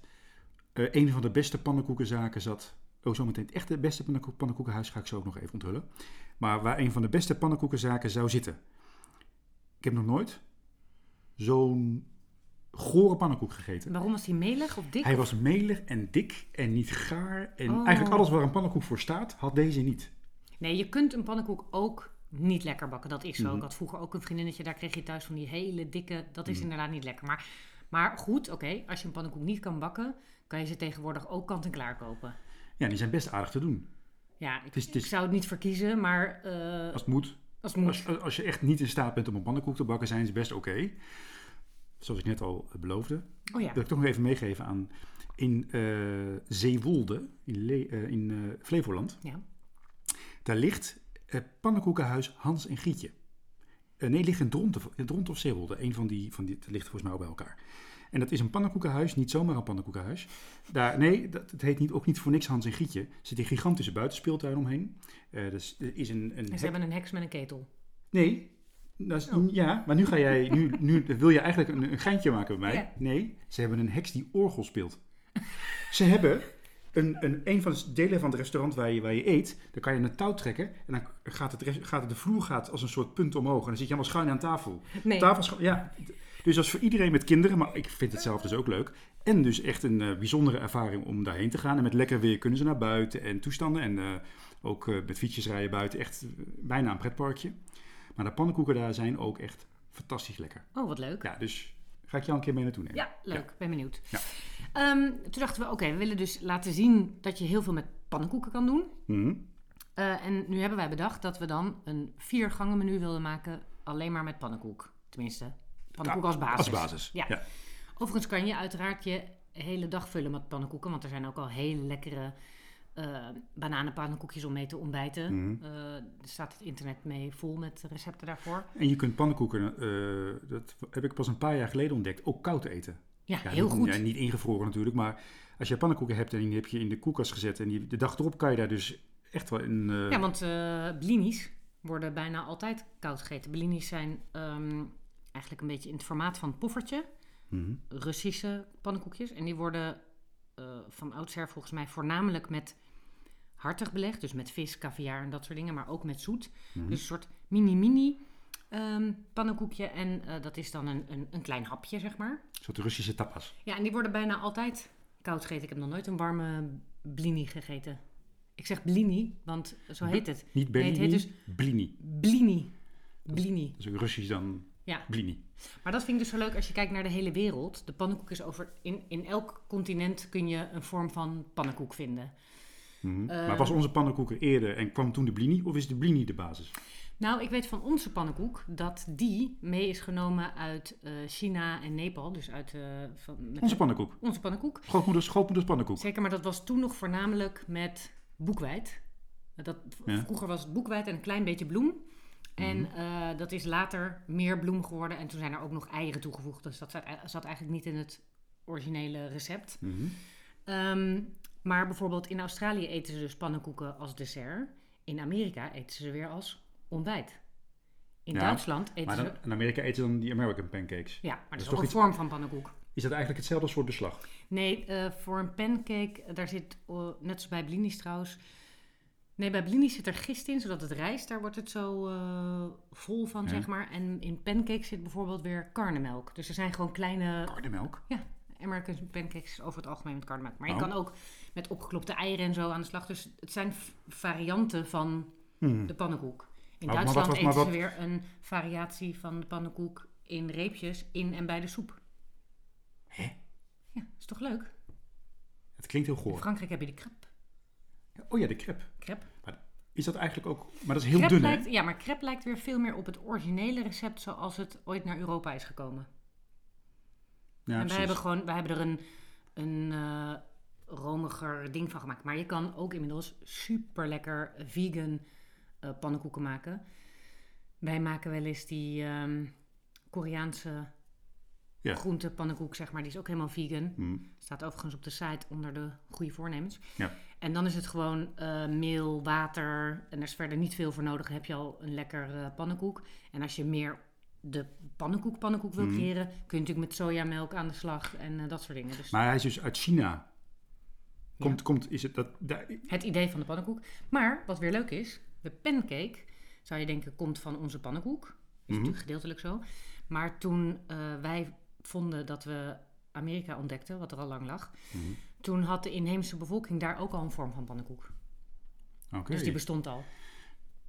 eh, een van de beste pannenkoekenzaken zat. Oh, zometeen het echte beste pannenko- pannenkoekenhuis ga ik zo ook nog even onthullen. Maar waar een van de beste pannenkoekenzaken zou zitten. Ik heb nog nooit zo'n gore pannenkoek gegeten. Waarom was die melig of dik? Hij was melig en dik en niet gaar. En Oh. eigenlijk alles waar een pannenkoek voor staat, had deze niet. Nee, je kunt een pannenkoek ook niet lekker bakken. Dat is zo. Mhm. Ik had vroeger ook een vriendinnetje, daar kreeg je thuis van die hele dikke. Dat is Mhm. inderdaad niet lekker. Maar, maar goed, oké, als je een pannenkoek niet kan bakken, kan je ze tegenwoordig ook kant-en-klaar kopen. Ja, die zijn best aardig te doen. Ja, ik, is- ik zou het niet verkiezen, maar eh, Als het moet. als het moet. Als, als je echt niet in staat bent om een pannenkoek te bakken, zijn ze best oké. Zoals ik net al beloofde. oh ja, wil ik toch nog even meegeven aan... In eh, Zeewolde, in, Le- eh, in eh, Flevoland, ja. Daar ligt het pannenkoekenhuis Hans en Gietje. Eh, nee, ligt in Dronten, Dronten of Zeewolde. Een van die, van die ligt volgens mij ook bij elkaar. En dat is een pannenkoekenhuis, niet zomaar een pannenkoekenhuis. Daar, nee, dat, het heet niet, ook niet voor niks Hans en Gietje. Er zit een gigantische buitenspeeltuin omheen. Eh dus er is een, een En hek- ze hebben een heks met een ketel. Nee, dat is, Oh. ja, maar nu ga jij, nu, nu (laughs) wil je eigenlijk een, een geintje maken bij mij. Ja. Nee, ze hebben een heks die orgel speelt. Ze hebben een, een, een van de delen van het restaurant waar je, waar je eet, dan kan je een touw trekken en dan gaat, het, gaat de vloer gaat als een soort punt omhoog en dan zit je helemaal schuin aan tafel. Nee, Tafel ja. Dus dat is voor iedereen met kinderen, maar ik vind het zelf dus ook leuk. En dus echt een eh, bijzondere ervaring om daarheen te gaan. En met lekker weer kunnen ze naar buiten en toestanden. En eh, ook eh, met fietsjes rijden buiten. Echt bijna een pretparkje. Maar de pannenkoeken daar zijn ook echt fantastisch lekker. oh wat leuk. Ja, dus ga ik jou een keer mee naartoe nemen. Ja, leuk. Ben benieuwd. Ja. Ehm, toen dachten we, oké, we willen dus laten zien dat je heel veel met pannenkoeken kan doen. Mhm. Eh, en nu hebben wij bedacht dat we dan een vier gangen menu wilden maken alleen maar met pannenkoek. Tenminste, pannenkoek als basis. Als basis. Ja. ja. Overigens kan je uiteraard je hele dag vullen met pannenkoeken, want er zijn ook al hele lekkere eh bananenpannenkoekjes om mee te ontbijten. Mhm. Eh, er staat het internet mee vol met recepten daarvoor. En je kunt pannenkoeken, dat heb ik pas een paar jaar geleden ontdekt, ook koud eten. Ja, Ja, heel niet, goed. Ja, niet ingevroren natuurlijk, maar als je pannenkoeken hebt en die heb je in de koelkast gezet en die, de dag erop kan je daar dus echt wel in... eh, Ja, want eh blinis worden bijna altijd koud gegeten. Blinis zijn ehm, eigenlijk een beetje in het formaat van poffertje. mhm. Russische pannenkoekjes. En die worden eh, van oudsher volgens mij voornamelijk met hartig belegd. Dus met vis, caviar en dat soort dingen. Maar ook met zoet. Mhm. Dus een soort mini-mini ehm, pannenkoekje. En eh, dat is dan een, een, een klein hapje, zeg maar. Een soort Russische tapas. Ja, en die worden bijna altijd koud gegeten. Ik heb nog nooit een warme blini gegeten. Ik zeg blini, want zo heet het. Niet Nee, Bellini, het heet dus- Blini. Blini. Blini. Dat is ook Russisch dan Ja, Blini. maar dat vind ik dus zo leuk als je kijkt naar de hele wereld. De pannenkoek is over... In, in elk continent kun je een vorm van pannenkoek vinden. Mhm. Eh, maar was onze pannenkoek er eerder en kwam toen de Blini of is de Blini de basis? Nou, ik weet van onze pannenkoek dat die mee is genomen uit eh, China en Nepal. Dus uit eh, van, Onze pannenkoek. onze pannenkoek. Grootmoeders, grootmoeders pannenkoek. Zeker, maar dat was toen nog voornamelijk met boekwijd. Dat, Ja. Vroeger was het boekwijd en een klein beetje bloem. En Mhm. eh, dat is later meer bloem geworden. En toen zijn er ook nog eieren toegevoegd. Dus dat zat, zat eigenlijk niet in het originele recept. Mhm. Ehm, maar bijvoorbeeld in Australië eten ze dus pannenkoeken als dessert. In Amerika eten ze weer als ontbijt. In Ja, Duitsland eten Maar ze... in Amerika eten ze dan die American pancakes. Ja, maar dat is toch een iets- vorm van pannenkoek. Is dat eigenlijk hetzelfde soort beslag? Nee, eh, voor een pancake, eh, daar zit, eh, net als bij blinis trouwens... Nee, bij blinis zit er gist in, zodat het rijst, daar wordt het zo vol van, Ja. zeg maar. En in pancakes zit bijvoorbeeld weer karnemelk. Dus er zijn gewoon kleine Karnemelk. American pancakes over het algemeen met karnemelk. Maar je Oh. kan ook met opgeklopte eieren en zo aan de slag. Dus het zijn varianten van Hmm. de pannenkoek. In Maar- maar Duitsland was- maar eten ze weer een variatie van de pannenkoek in reepjes in en bij de soep. Hè? Ja, is toch leuk? Het klinkt heel In goor. Frankrijk heb je de crepe. Oh ja, de crepe. crepe. Is dat eigenlijk ook... Maar dat is heel Crepe dun, lijkt, ja, maar crepe lijkt weer veel meer op het originele recept zoals het ooit naar Europa is gekomen. Ja, en wij hebben gewoon, wij hebben er een, een, eh, romiger ding van gemaakt. Maar je kan ook inmiddels super lekker vegan eh, pannenkoeken maken. Wij maken wel eens die ehm, Koreaanse Ja. groente pannenkoek, zeg maar. Die is ook helemaal vegan. Hm. Staat overigens op de site onder de goede voornemens. Ja. En dan is het gewoon eh, meel, water en er is verder niet veel voor nodig. Dan heb je al een lekker eh, pannenkoek. En als je meer de pannenkoek pannenkoek wil Mhm. creëren, kun je natuurlijk met sojamelk aan de slag en dat soort dingen. Dus Maar hij is dus uit China. Komt, komt, is het dat... daar- het idee van de pannenkoek. Maar wat weer leuk is, de pancake, zou je denken, komt van onze pannenkoek. Is Mhm. natuurlijk gedeeltelijk zo. Maar toen eh, wij vonden dat we Amerika ontdekten, wat er al lang lag, Mhm. toen had de inheemse bevolking daar ook al een vorm van pannenkoek. Dus die bestond al.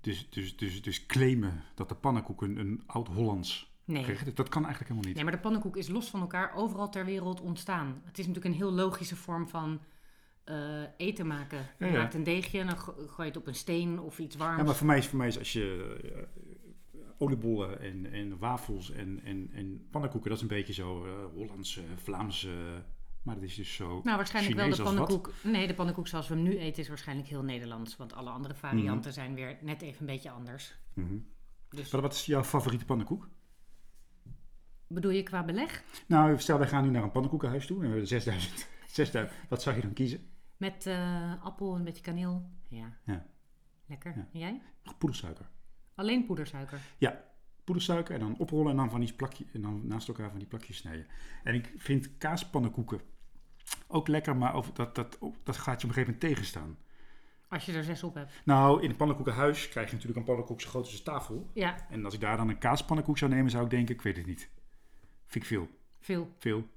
Dus, dus, dus, dus claimen dat de pannenkoek een, een oud-Hollands Nee. is, dat kan eigenlijk helemaal niet. Nee, maar de pannenkoek is los van elkaar overal ter wereld ontstaan. Het is natuurlijk een heel logische vorm van eh, eten maken. Je Ja, ja. maakt een deegje en dan go- gooi je het op een steen of iets warms. Ja, maar voor mij is, voor mij is als je eh, oliebollen en, en wafels en, en, en pannenkoeken, dat is een beetje zo eh Hollandse, Vlaamse. maar dat is dus zo. Nou, waarschijnlijk Chinees wel de pannenkoek. Nee, de pannenkoek zoals we hem nu eten is waarschijnlijk heel Nederlands. Want alle andere varianten zijn weer net even een beetje anders. Mhm. Dus Wat, wat is jouw favoriete pannenkoek? bedoel je qua beleg? Nou, stel wij gaan nu naar een pannenkoekenhuis toe en we hebben 6000. 6000. (laughs) Wat zou je dan kiezen? Met eh, appel en een beetje kaneel. Ja. Ja. Lekker. Ja. En jij? Poedersuiker. Alleen poedersuiker. Poedersuiker en dan oprollen en dan van die plakje, en dan naast elkaar van die plakjes snijden. En ik vind kaaspannenkoeken ook lekker, maar over, dat, dat, dat gaat je op een gegeven moment tegenstaan. Als je er zes op hebt. Nou, in een pannenkoekenhuis krijg je natuurlijk een pannenkoek zo groot als een tafel. Ja, En als ik daar dan een kaaspannenkoek zou nemen, zou ik denken, ik weet het niet. Vind ik veel. veel. Veel.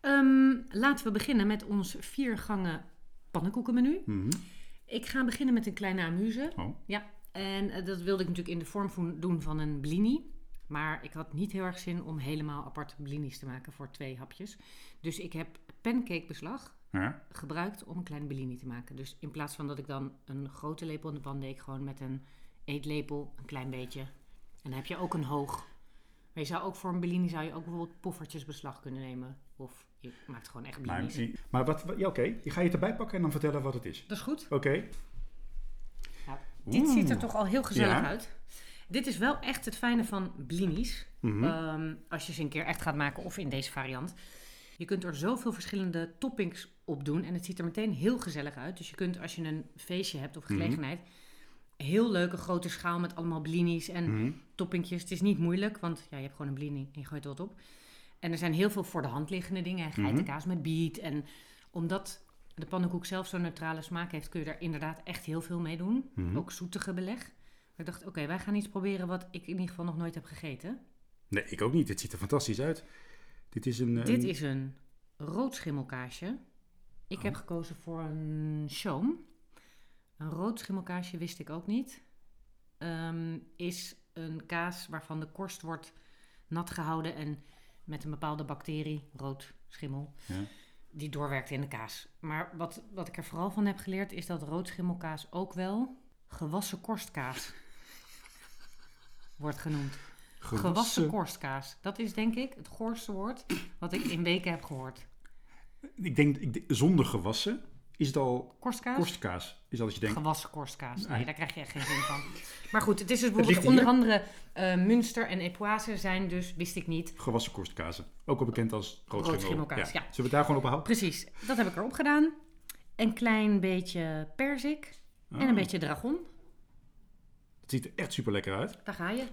Ehm, laten we beginnen met ons vier gangen pannenkoekenmenu. Mhm. Ik ga beginnen met een kleine amuse. Oh. Ja, en eh, dat wilde ik natuurlijk in de vorm doen van een blini. Maar ik had niet heel erg zin om helemaal apart blinis te maken voor twee hapjes. Dus ik heb pancakebeslag Ja. gebruikt om een kleine blini te maken. Dus in plaats van dat ik dan een grote lepel in de pan deed, gewoon met een eetlepel een klein beetje. En dan heb je ook een hoog. Maar je zou ook voor een blini zou je ook bijvoorbeeld poffertjesbeslag kunnen nemen. Of je maakt gewoon echt Maar, blinis. maar wat, wat- ja, oké. Je ga je het erbij pakken en dan vertellen wat het is. Dat is goed. Oké. Nou, dit ziet er toch al heel gezellig Ja. uit. Dit is wel echt het fijne van blinis. Mhm. Ehm, als je ze een keer echt gaat maken of in deze variant. Je kunt er zoveel verschillende toppings op doen en het ziet er meteen heel gezellig uit. Dus je kunt als je een feestje hebt of Mhm. gelegenheid, heel leuke grote schaal met allemaal blinis en Mhm. toppingjes. Het is niet moeilijk, want ja, je hebt gewoon een blini en je gooit er wat op. En er zijn heel veel voor de hand liggende dingen. Geitenkaas met biet. En omdat de pannenkoek zelf zo'n neutrale smaak heeft, kun je daar inderdaad echt heel veel mee doen. Mhm. Ook zoetige beleg. Ik dacht, oké, wij gaan iets proberen wat ik in ieder geval nog nooit heb gegeten. Nee, ik ook niet. Het ziet er fantastisch uit. Dit is een... Dit een- is een rood schimmelkaasje. Ik Oh. heb gekozen voor een shoom. Een rood schimmelkaasje wist ik ook niet. Ehm, is een kaas waarvan de korst wordt nat gehouden en met een bepaalde bacterie, rood schimmel, Ja. die doorwerkt in de kaas. Maar wat, wat ik er vooral van heb geleerd is dat rood schimmelkaas ook wel gewassen korstkaas wordt genoemd. Gewassen korstkaas. Dat is denk ik het goorste woord wat ik in weken heb gehoord. Ik denk, ik denk- zonder gewassen is het al Korstkaas? korstkaas. Is al dat je denkt, Gewassen korstkaas. Nee, Nee. daar krijg je echt geen zin van. (laughs) Maar goed, het is dus bijvoorbeeld onder andere eh Münster en Epoise zijn dus, wist ik niet. gewassen korstkazen. Ook al bekend als roodschimmelkaas. Ja. Zullen we het daar gewoon op houden? Precies, dat heb ik erop gedaan. Een klein beetje perzik en een Oh, beetje dragon. Het ziet er echt super lekker uit. Daar ga je.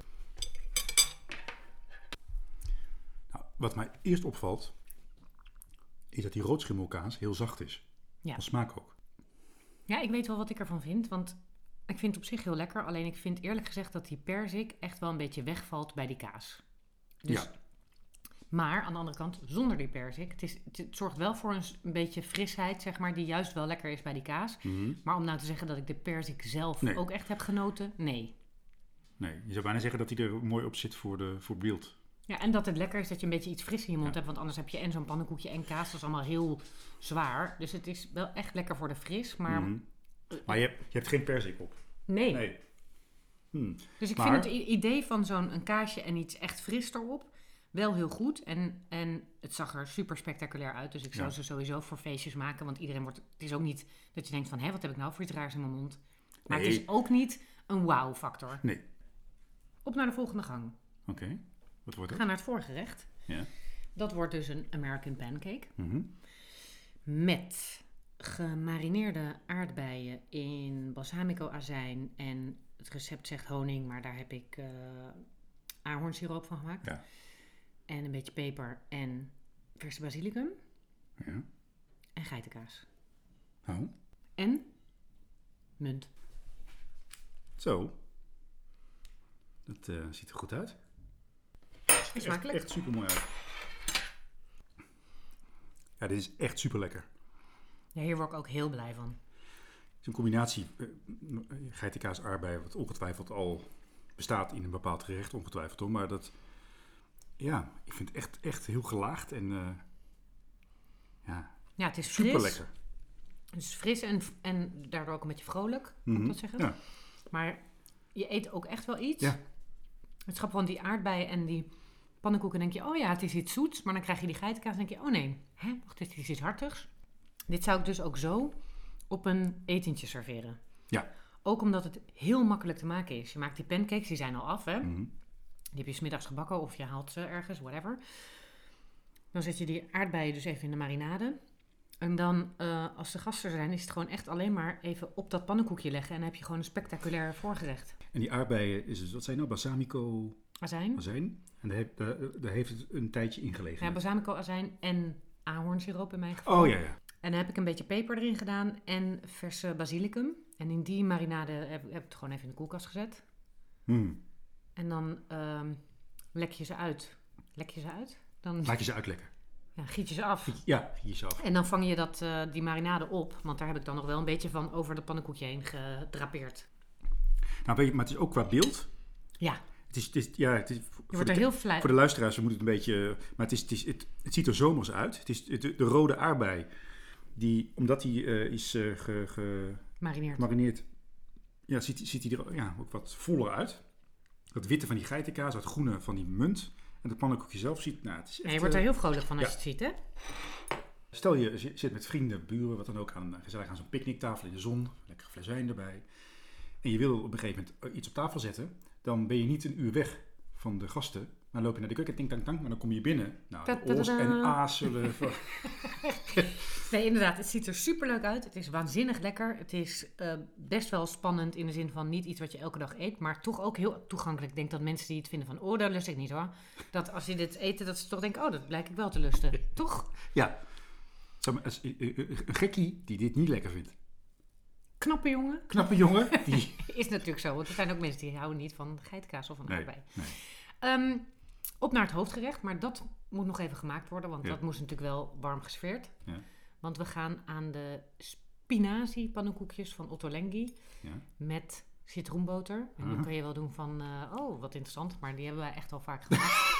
Nou, wat mij eerst opvalt, is dat die roodschimmelkaas heel zacht is. Ja. Van smaak ook. Ja, ik weet wel wat ik ervan vind, want ik vind het op zich heel lekker. Alleen ik vind eerlijk gezegd dat die perzik echt wel een beetje wegvalt bij die kaas. Dus, Ja. Maar aan de andere kant, zonder die perzik, het, is, het, zorgt wel voor een, beetje frisheid, zeg maar, die juist wel lekker is bij die kaas. Mhm. Maar om nou te zeggen dat ik de perzik zelf Nee. ook echt heb genoten, nee. Nee, je zou bijna zeggen dat hij er mooi op zit voor, de, voor beeld. Ja, en dat het lekker is dat je een beetje iets fris in je mond hebt, want anders heb je en zo'n pannenkoekje en kaas, dat is allemaal heel zwaar. Dus het is wel echt lekker voor de fris, maar Mhm. Maar je, hebt- je hebt geen perzik op. nee. Nee. Hm. Dus ik Maar- vind het idee van zo'n een kaasje en iets echt fris erop wel heel goed. En, en het zag er super spectaculair uit. Dus ik zou Ja. ze sowieso voor feestjes maken. Want iedereen wordt... Het is ook niet dat je denkt van... Hé, wat heb ik nou voor iets raars in mijn mond? Maar het is ook niet een wow-factor. Nee. Op naar de volgende gang. Oké. Wat wordt We gaan naar het voorgerecht. Ja. Dat wordt dus een American pancake. Mhm. Met gemarineerde aardbeien in balsamico azijn. En het recept zegt honing, maar daar heb ik eh ahornsiroop van gemaakt. Ja. En een beetje peper en verse basilicum. Ja. En geitenkaas. Oh. En munt. Zo. Dat eh, ziet er goed uit. Smakelijk. Echt, echt super mooi uit. Ja, dit is echt super lekker. Ja, hier word ik ook heel blij van. Het is een combinatie eh, geitenkaas aardbei, wat ongetwijfeld al bestaat in een bepaald gerecht, ongetwijfeld hoor. Maar dat, ja, ik vind het echt, echt heel gelaagd en eh, ja, Ja, het is super fris. lekker. Het is fris en, en daardoor ook een beetje vrolijk, moet ik Mhm. dat zeggen. Ja. Maar je eet ook echt wel iets. Ja. Het grappige van die aardbeien en die pannenkoeken denk je, oh ja, het is iets zoets. Maar dan krijg je die geitenkaas en denk je, oh nee, hè, wacht, het is iets hartigs. Dit zou ik dus ook zo op een etentje serveren. Ja. Ook omdat het heel makkelijk te maken is. Je maakt die pancakes, die zijn al af, hè. Mhm. Die heb je smiddags gebakken of je haalt ze ergens, whatever. Dan zet je die aardbeien dus even in de marinade. En dan, eh, als de gasten er zijn, is het gewoon echt alleen maar even op dat pannenkoekje leggen. En dan heb je gewoon een spectaculair voorgerecht. En die aardbeien, is het, wat zijn nou, balsamico Azijn. azijn? En daar, heeft- daar, daar heeft het een tijdje in gelegen. Ja, balsamico azijn en ahornsiroop in mijn geval. oh ja, ja. En dan heb ik een beetje peper erin gedaan en verse basilicum. En in die marinade heb, heb ik het gewoon even in de koelkast gezet. Hmm. En dan ehm, lek je ze uit. Lek je ze uit? Dan Laat je ze uitlekken. ja, giet je ze af. Ja, giet je af. En dan vang je dat, eh, die marinade op. Want daar heb ik dan nog wel een beetje van over dat pannenkoekje heen gedrapeerd. Nou, weet je, maar het is ook qua beeld. Ja, Het is, het is, ja, het is, je voor, wordt de, er heel vlijt. voor de luisteraars, we moeten het een beetje... Maar het, is, het, is, het, het ziet er zomers uit. Het is de, de rode aardbei, die, omdat die eh, is ge- Marineerd. gemarineerd, ja, ziet, ziet hij er ja, ook wat voller uit. Dat witte van die geitenkaas, dat groene van die munt. En het pannenkoekje zelf ziet, nou, het is echt... Ja, je wordt er eh, heel vrolijk van als ja. je het ziet, hè? Stel je zi- zit met vrienden, buren, wat dan ook, aan, gezellig aan zo'n picknicktafel in de zon, lekker fles wijn erbij. En je wil op een gegeven moment iets op tafel zetten, dan ben je niet een uur weg van de gasten. Dan loop je naar de keuken, ting tang tang, maar dan kom je binnen. Nou, de oors en a's zullen... (laughs) Nee, inderdaad. Het ziet er super leuk uit. Het is waanzinnig lekker. Het is eh, best wel spannend in de zin van niet iets wat je elke dag eet, maar toch ook heel toegankelijk. Ik denk dat mensen die het vinden van, oh, dat lust ik niet hoor. Dat als je dit eten, dat ze toch denken, oh, dat blijkt ik wel te lusten. (laughs) toch? ja, Zeg maar, als- eh, eh, een gekkie die dit niet lekker vindt. Knappe jongen. Knappe jongen, die... (laughs) Is natuurlijk zo, want er zijn ook mensen die houden niet van geitenkaas of van Nee, aardbei. nee. Ehm, op naar het hoofdgerecht, maar dat moet nog even gemaakt worden, want Ja. dat moest natuurlijk wel warm gesfeerd. Ja. Want we gaan aan de spinazie pannenkoekjes van Otto Lengi Ja. met citroenboter. En dan kan je wel doen van, eh, oh, wat interessant, maar die hebben wij echt al vaak gemaakt.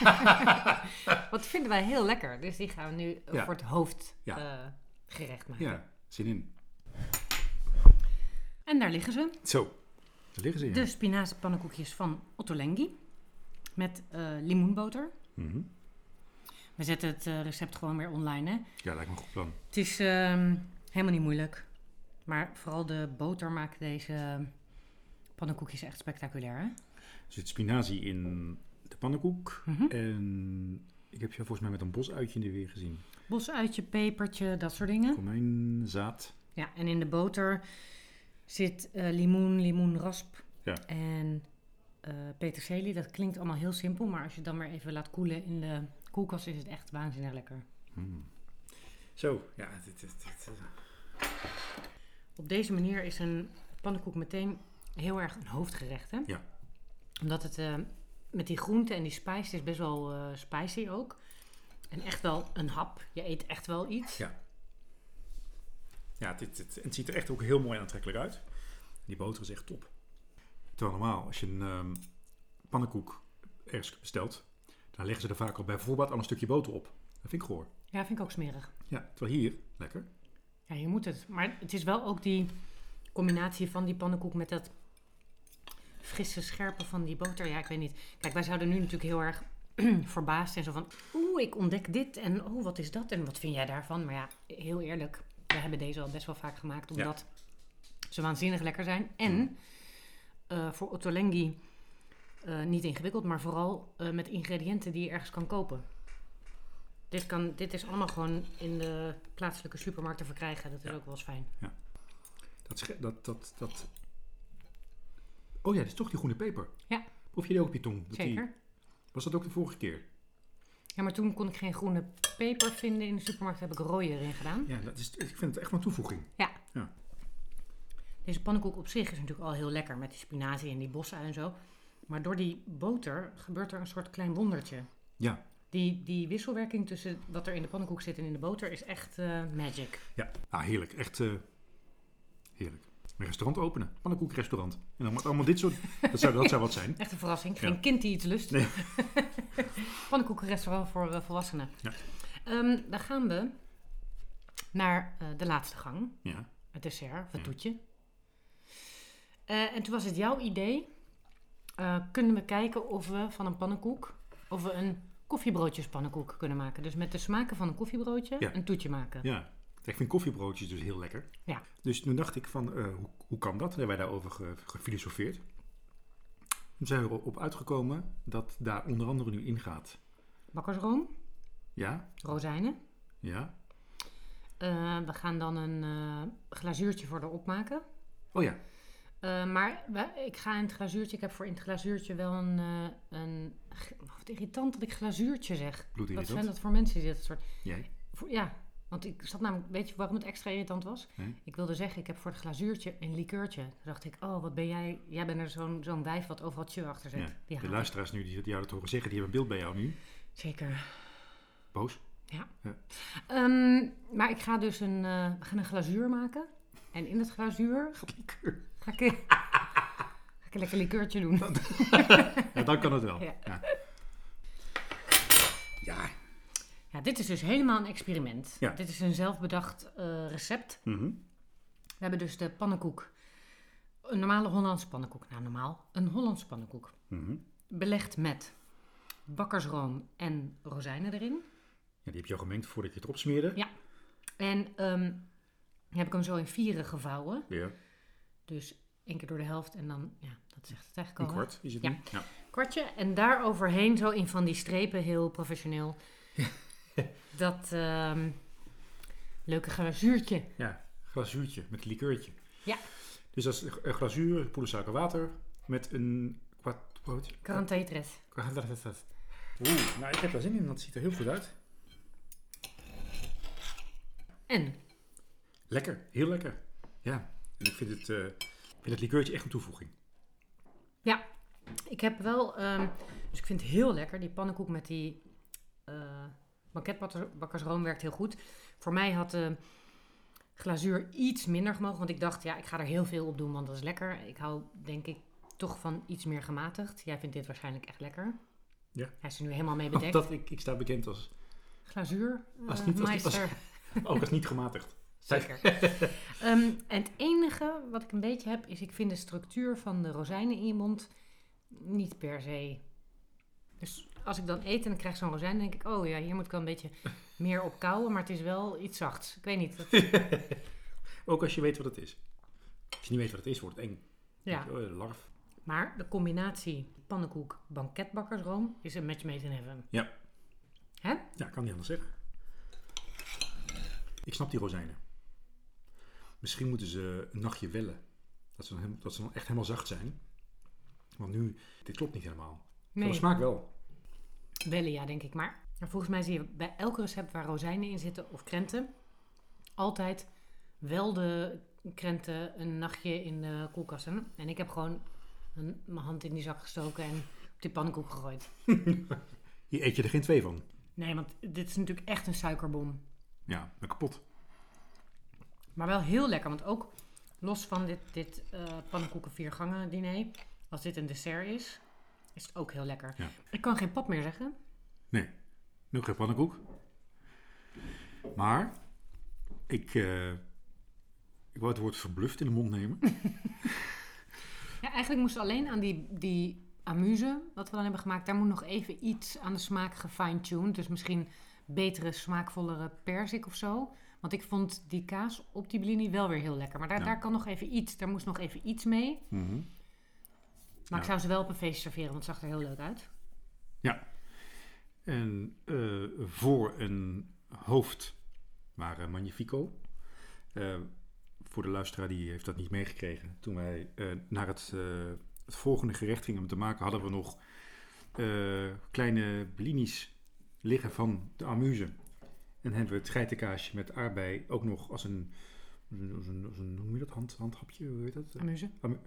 (laughs) wat vinden wij heel lekker, dus die gaan we nu eh, voor het hoofdgerecht Ja. gerecht maken. ja, zin in. En daar liggen ze. Zo, daar liggen ze in. De spinazie pannenkoekjes van Otto Lengi met eh, limoenboter. Mhm. We zetten het eh, recept gewoon weer online. Hè? Ja, lijkt me een goed plan. Het is ehm, helemaal niet moeilijk. Maar vooral de boter maakt deze pannenkoekjes echt spectaculair. Hè? Er zit spinazie in de pannenkoek. Mhm. En ik heb je volgens mij met een bosuitje in de weer gezien. Bosuitje, pepertje, dat soort dingen. Komijnzaad. Ja, en in de boter zit eh, limoen, limoenrasp Ja. en eh peterselie. Dat klinkt allemaal heel simpel, maar als je het dan maar even laat koelen in de koelkast is het echt waanzinnig lekker. Mm. Zo, ja. Dit, dit, dit, eh. Op deze manier is een pannenkoek meteen heel erg een hoofdgerecht. Hè? Ja. Omdat het eh, met die groenten en die het is best wel eh, spicy ook. En echt wel een hap. Je eet echt wel iets. Ja. Ja, en het ziet er echt ook heel mooi aantrekkelijk uit. Die boter is echt top. Terwijl normaal, als je een ehm, pannenkoek ergens bestelt, dan leggen ze er vaak al bij voorbaat al een stukje boter op. Dat vind ik goor. Ja, vind ik ook smerig. Ja, terwijl hier, lekker. Ja, je moet het. Maar het is wel ook die combinatie van die pannenkoek met dat frisse, scherpe van die boter. Ja, ik weet niet. Kijk, wij zouden nu natuurlijk heel erg (clears throat) verbaasd en zo van, oeh, ik ontdek dit en oh, wat is dat en wat vind jij daarvan? Maar ja, heel eerlijk, we hebben deze al best wel vaak gemaakt, omdat ze waanzinnig lekker zijn. En eh, voor Ottolenghi eh, niet ingewikkeld, maar vooral eh, met ingrediënten die je ergens kan kopen. Dit, kan, dit is allemaal gewoon in de plaatselijke supermarkt te verkrijgen. Dat is ook wel eens fijn. Dat, sche- dat, dat, dat... Oh ja, dat is toch die groene peper. Ja. Proef je die ook op je tong? Dat die- Zeker. Was dat ook de vorige keer? Ja, maar toen kon ik geen groene peper vinden in de supermarkt. Heb ik rode erin gedaan. Ja, dat is, ik vind het echt een toevoeging. Deze pannenkoek op zich is natuurlijk al heel lekker met die spinazie en die bosui en zo. Maar door die boter gebeurt er een soort klein wondertje. Ja. Die, die wisselwerking tussen wat er in de pannenkoek zit en in de boter is echt eh, magic. Ja, ah, heerlijk. Echt eh, heerlijk. Een restaurant openen. Pannenkoekrestaurant. En dan moet allemaal dit soort... Dat zou, dat zou wat zijn. (laughs) Echt een verrassing. Ja. Geen kind die iets lust. Nee. (laughs) Pannenkoekenrestaurant voor eh, volwassenen. Ja. Ehm, dan gaan we naar eh, de laatste gang. Ja. Het dessert, of het toetje. En toen was het jouw idee. eh, kunnen we kijken of we van een pannenkoek... of we een koffiebroodjespannenkoek kunnen maken. Dus met de smaken van een koffiebroodje Ja. een toetje maken. Ja. Ik vind koffiebroodjes dus heel lekker. Ja. Dus toen dacht ik van, hoe, hoe kan dat? Toen hebben wij daarover ge- gefilosofeerd. Toen zijn we erop uitgekomen dat daar onder andere nu ingaat. Bakkersroom, Ja, rozijnen. ja. Eh, we gaan dan een eh, glazuurtje voor erop maken. Oh ja, Eh, maar we- ik ga in het glazuurtje... Ik heb voor in het glazuurtje wel een... een wat irritant dat ik glazuurtje zeg. Wat zijn dat voor mensen die dat soort... Jij? Voor, ja, want ik zat namelijk... Weet je waarom het extra irritant was? Nee. Ik wilde zeggen, ik heb voor het glazuurtje een likeurtje. Toen dacht ik, oh, wat ben jij... Jij bent er zo'n zo'n wijf wat overal tje achter zit. Ja. De luisteraars nu die jou dat horen zeggen, die hebben een beeld bij jou nu. Zeker. Boos. Ehm, maar ik ga dus een, eh, we gaan een glazuur maken. En in het glazuur (laughs) ga ik, (laughs) ga ik een lekker likeurtje doen. (laughs) Ja, dan kan het wel. Ja. Ja. ja. Ja, dit is dus helemaal een experiment. Ja. Dit is een zelfbedacht eh, recept. Mhm. We hebben dus de pannenkoek. Een normale Hollandse pannenkoek. Nou, normaal. Een Hollandse pannenkoek. Mhm. Belegd met bakkersroom en rozijnen erin. Ja, die heb je al gemengd voordat je het erop smeerde. Ja. En ehm, heb ik hem zo in vieren gevouwen. Ja. Dus één keer door de helft en dan, ja, dat zegt het eigenlijk Een al. hè? kwart is het Ja. Ja. Kwartje. En daar overheen zo in van die strepen, heel professioneel. Dat ehm, leuke glazuurtje. ja, glazuurtje met likeurtje. Ja. Dus dat is een glazuur, poedersuiker, water met een kwart... wat? Quarantaitret. Oeh, nou ik heb daar zin in, dat ziet er heel goed uit. En Lekker, heel lekker. Ja, en ik vind het, ik vind het likeurtje echt een toevoeging. ik heb wel, ehm, dus ik vind het heel lekker, die pannenkoek met die banketbakkersroom werkt heel goed. Voor mij had de glazuur iets minder gemogen, want ik dacht, ja, ik ga er heel veel op doen, want dat is lekker. Ik hou, denk ik, toch van iets meer gematigd. Jij vindt dit waarschijnlijk echt lekker. Ja. Hij is er nu helemaal mee bedekt. Dat, ik, ik sta bekend als, Glazuur, Als eh, niet- als (laughs) ook als niet gematigd. Zeker. (laughs) Ehm, en het enige wat ik een beetje heb, is ik vind de structuur van de rozijnen in je mond niet per se. Dus als ik dan eet en ik krijg zo'n rozijn, dan denk ik, oh ja, hier moet ik wel een beetje (laughs) meer op kouwen, maar het is wel iets zachts. Ik weet niet. dat- (laughs) Ook als je weet wat het is. Als je niet weet wat het is, wordt het eng. ja. Oh, een larf. Maar de combinatie pannenkoek banketbakkersroom is een match made in heaven. Ja. Hè? Ja, kan niet anders zeggen. Ik snap die rozijnen. Misschien moeten ze een nachtje wellen. Dat ze, dan, dat ze dan echt helemaal zacht zijn. Want nu, dit klopt niet helemaal. Voor Nee, de smaak wel. Wellen ja, denk ik. Maar volgens mij zie je bij elk recept waar rozijnen in zitten of krenten, altijd wel de krenten een nachtje in de koelkast. hebben. En ik heb gewoon een, mijn hand in die zak gestoken en op die pannenkoek gegooid. (laughs) Hier eet je er geen twee van. Nee, want dit is natuurlijk echt een suikerbom. Ja, kapot. Maar wel heel lekker, want ook los van dit, dit eh pannenkoeken viergangen diner, als dit een dessert is, is het ook heel lekker. Ja. Ik kan geen pap meer zeggen. Nog geen pannenkoek. Maar, ik, eh, ik wou het woord verbluft in de mond nemen. (laughs) Ja, eigenlijk moest alleen aan die, die amuse, wat we dan hebben gemaakt, daar moet nog even iets aan de smaak gefine-tuned. Dus misschien betere, smaakvollere persik of zo. Want ik vond die kaas op die blini wel weer heel lekker. Maar daar, Ja. daar kan nog even iets, daar moest nog even iets mee. Mhm. Maar ik Ja. zou ze wel op een feest serveren, want het zag er heel leuk uit. En eh, voor een hoofd waren Magnifico. Eh, voor de luisteraar die heeft dat niet meegekregen. Toen wij eh, naar het, het volgende gerecht gingen om te maken, hadden we nog kleine blinis liggen van de amuse. En hebben we het geitenkaasje met aardbei ook nog als een, als een, als een, hoe noem je dat, Hand, handhapje, hoe heet dat? Amuse. (laughs)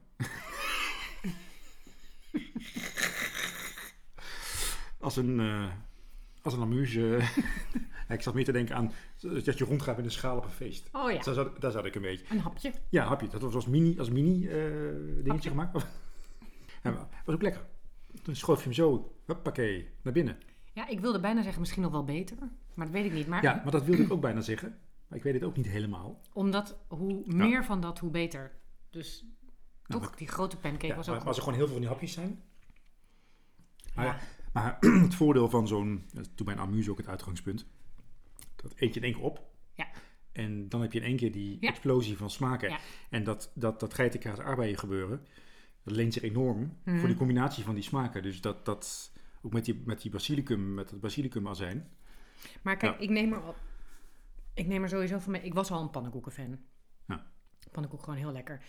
(laughs) Als een, eh, als een amuse. (laughs) Ik zat meer te denken aan dat je rondgaat met een schaal op een feest. Oh ja, Daar zat, daar zat ik een beetje. een hapje. Ja, hapje. Dat was als mini, als mini eh, dingetje gemaakt. (laughs) ja, was ook lekker. Toen schoof je hem zo, huppakee, naar binnen. Ja, ik wilde bijna zeggen misschien nog wel beter. Maar dat weet ik niet. Maar Ja, maar dat wilde ik ook bijna zeggen. Maar ik weet het ook niet helemaal. omdat hoe meer van dat, hoe beter. Dus Nou, toch, die grote pancake Ja, was ook maar als er gewoon heel veel van die hapjes zijn. Maar, Ja. maar (clears throat) het voordeel van zo'n, toen bij een amuse ook het uitgangspunt. Dat eet je in één keer op. Ja. En dan heb je in één keer die Ja. explosie van smaken. En dat, dat, dat geitenkaas aardbeien gebeuren, dat leent zich enorm Mhm. voor die combinatie van die smaken. Dus dat, dat ook met die, met die basilicum, met het basilicum azijn. Maar kijk, ik neem er al, ik neem er sowieso van mee. Ik was al een pannenkoeken-fan. Ja. Pannenkoek gewoon heel lekker.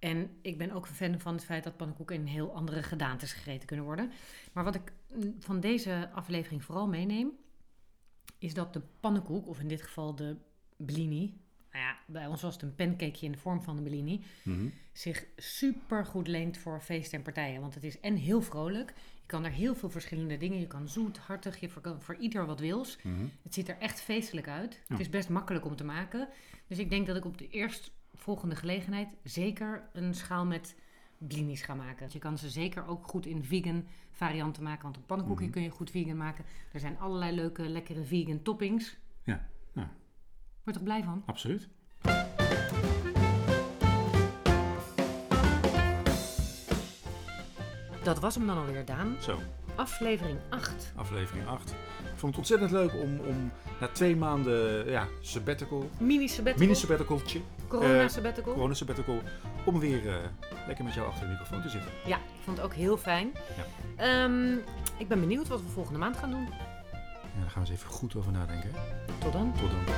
En ik ben ook een fan van het feit dat pannenkoeken in heel andere gedaantes gegeten kunnen worden. Maar wat ik mm, van deze aflevering vooral meeneem, is dat de pannenkoek, of in dit geval de blini, nou ja, bij ons was het een pancakeje in de vorm van een blini, zich super goed leent voor feesten en partijen. Want het is en heel vrolijk. Je kan er heel veel verschillende dingen. Je kan zoet, hartig, je kan voor ieder wat wils. Het ziet er echt feestelijk uit. Ja. Het is best makkelijk om te maken. Dus ik denk dat ik op de eerstvolgende gelegenheid zeker een schaal met blinis ga maken. Je kan ze zeker ook goed in vegan varianten maken. Want een pannenkoekje Mhm. kun je goed vegan maken. Er zijn allerlei leuke, lekkere vegan toppings. Ja, ja. Word je er blij van? Absoluut. Dat was hem dan alweer, Daan. Zo, Aflevering 8. aflevering 8. Ik vond het ontzettend leuk om, om na twee maanden ja, sabbatical, Mini sabbatical. mini sabbaticaltje, Corona eh, sabbatical. corona sabbatical, om weer eh, lekker met jou achter de microfoon te zitten. Ja, ik vond het ook heel fijn. Ehm, ik ben benieuwd wat we volgende maand gaan doen. Ja, daar gaan we eens even goed over nadenken. Tot dan. Tot dan.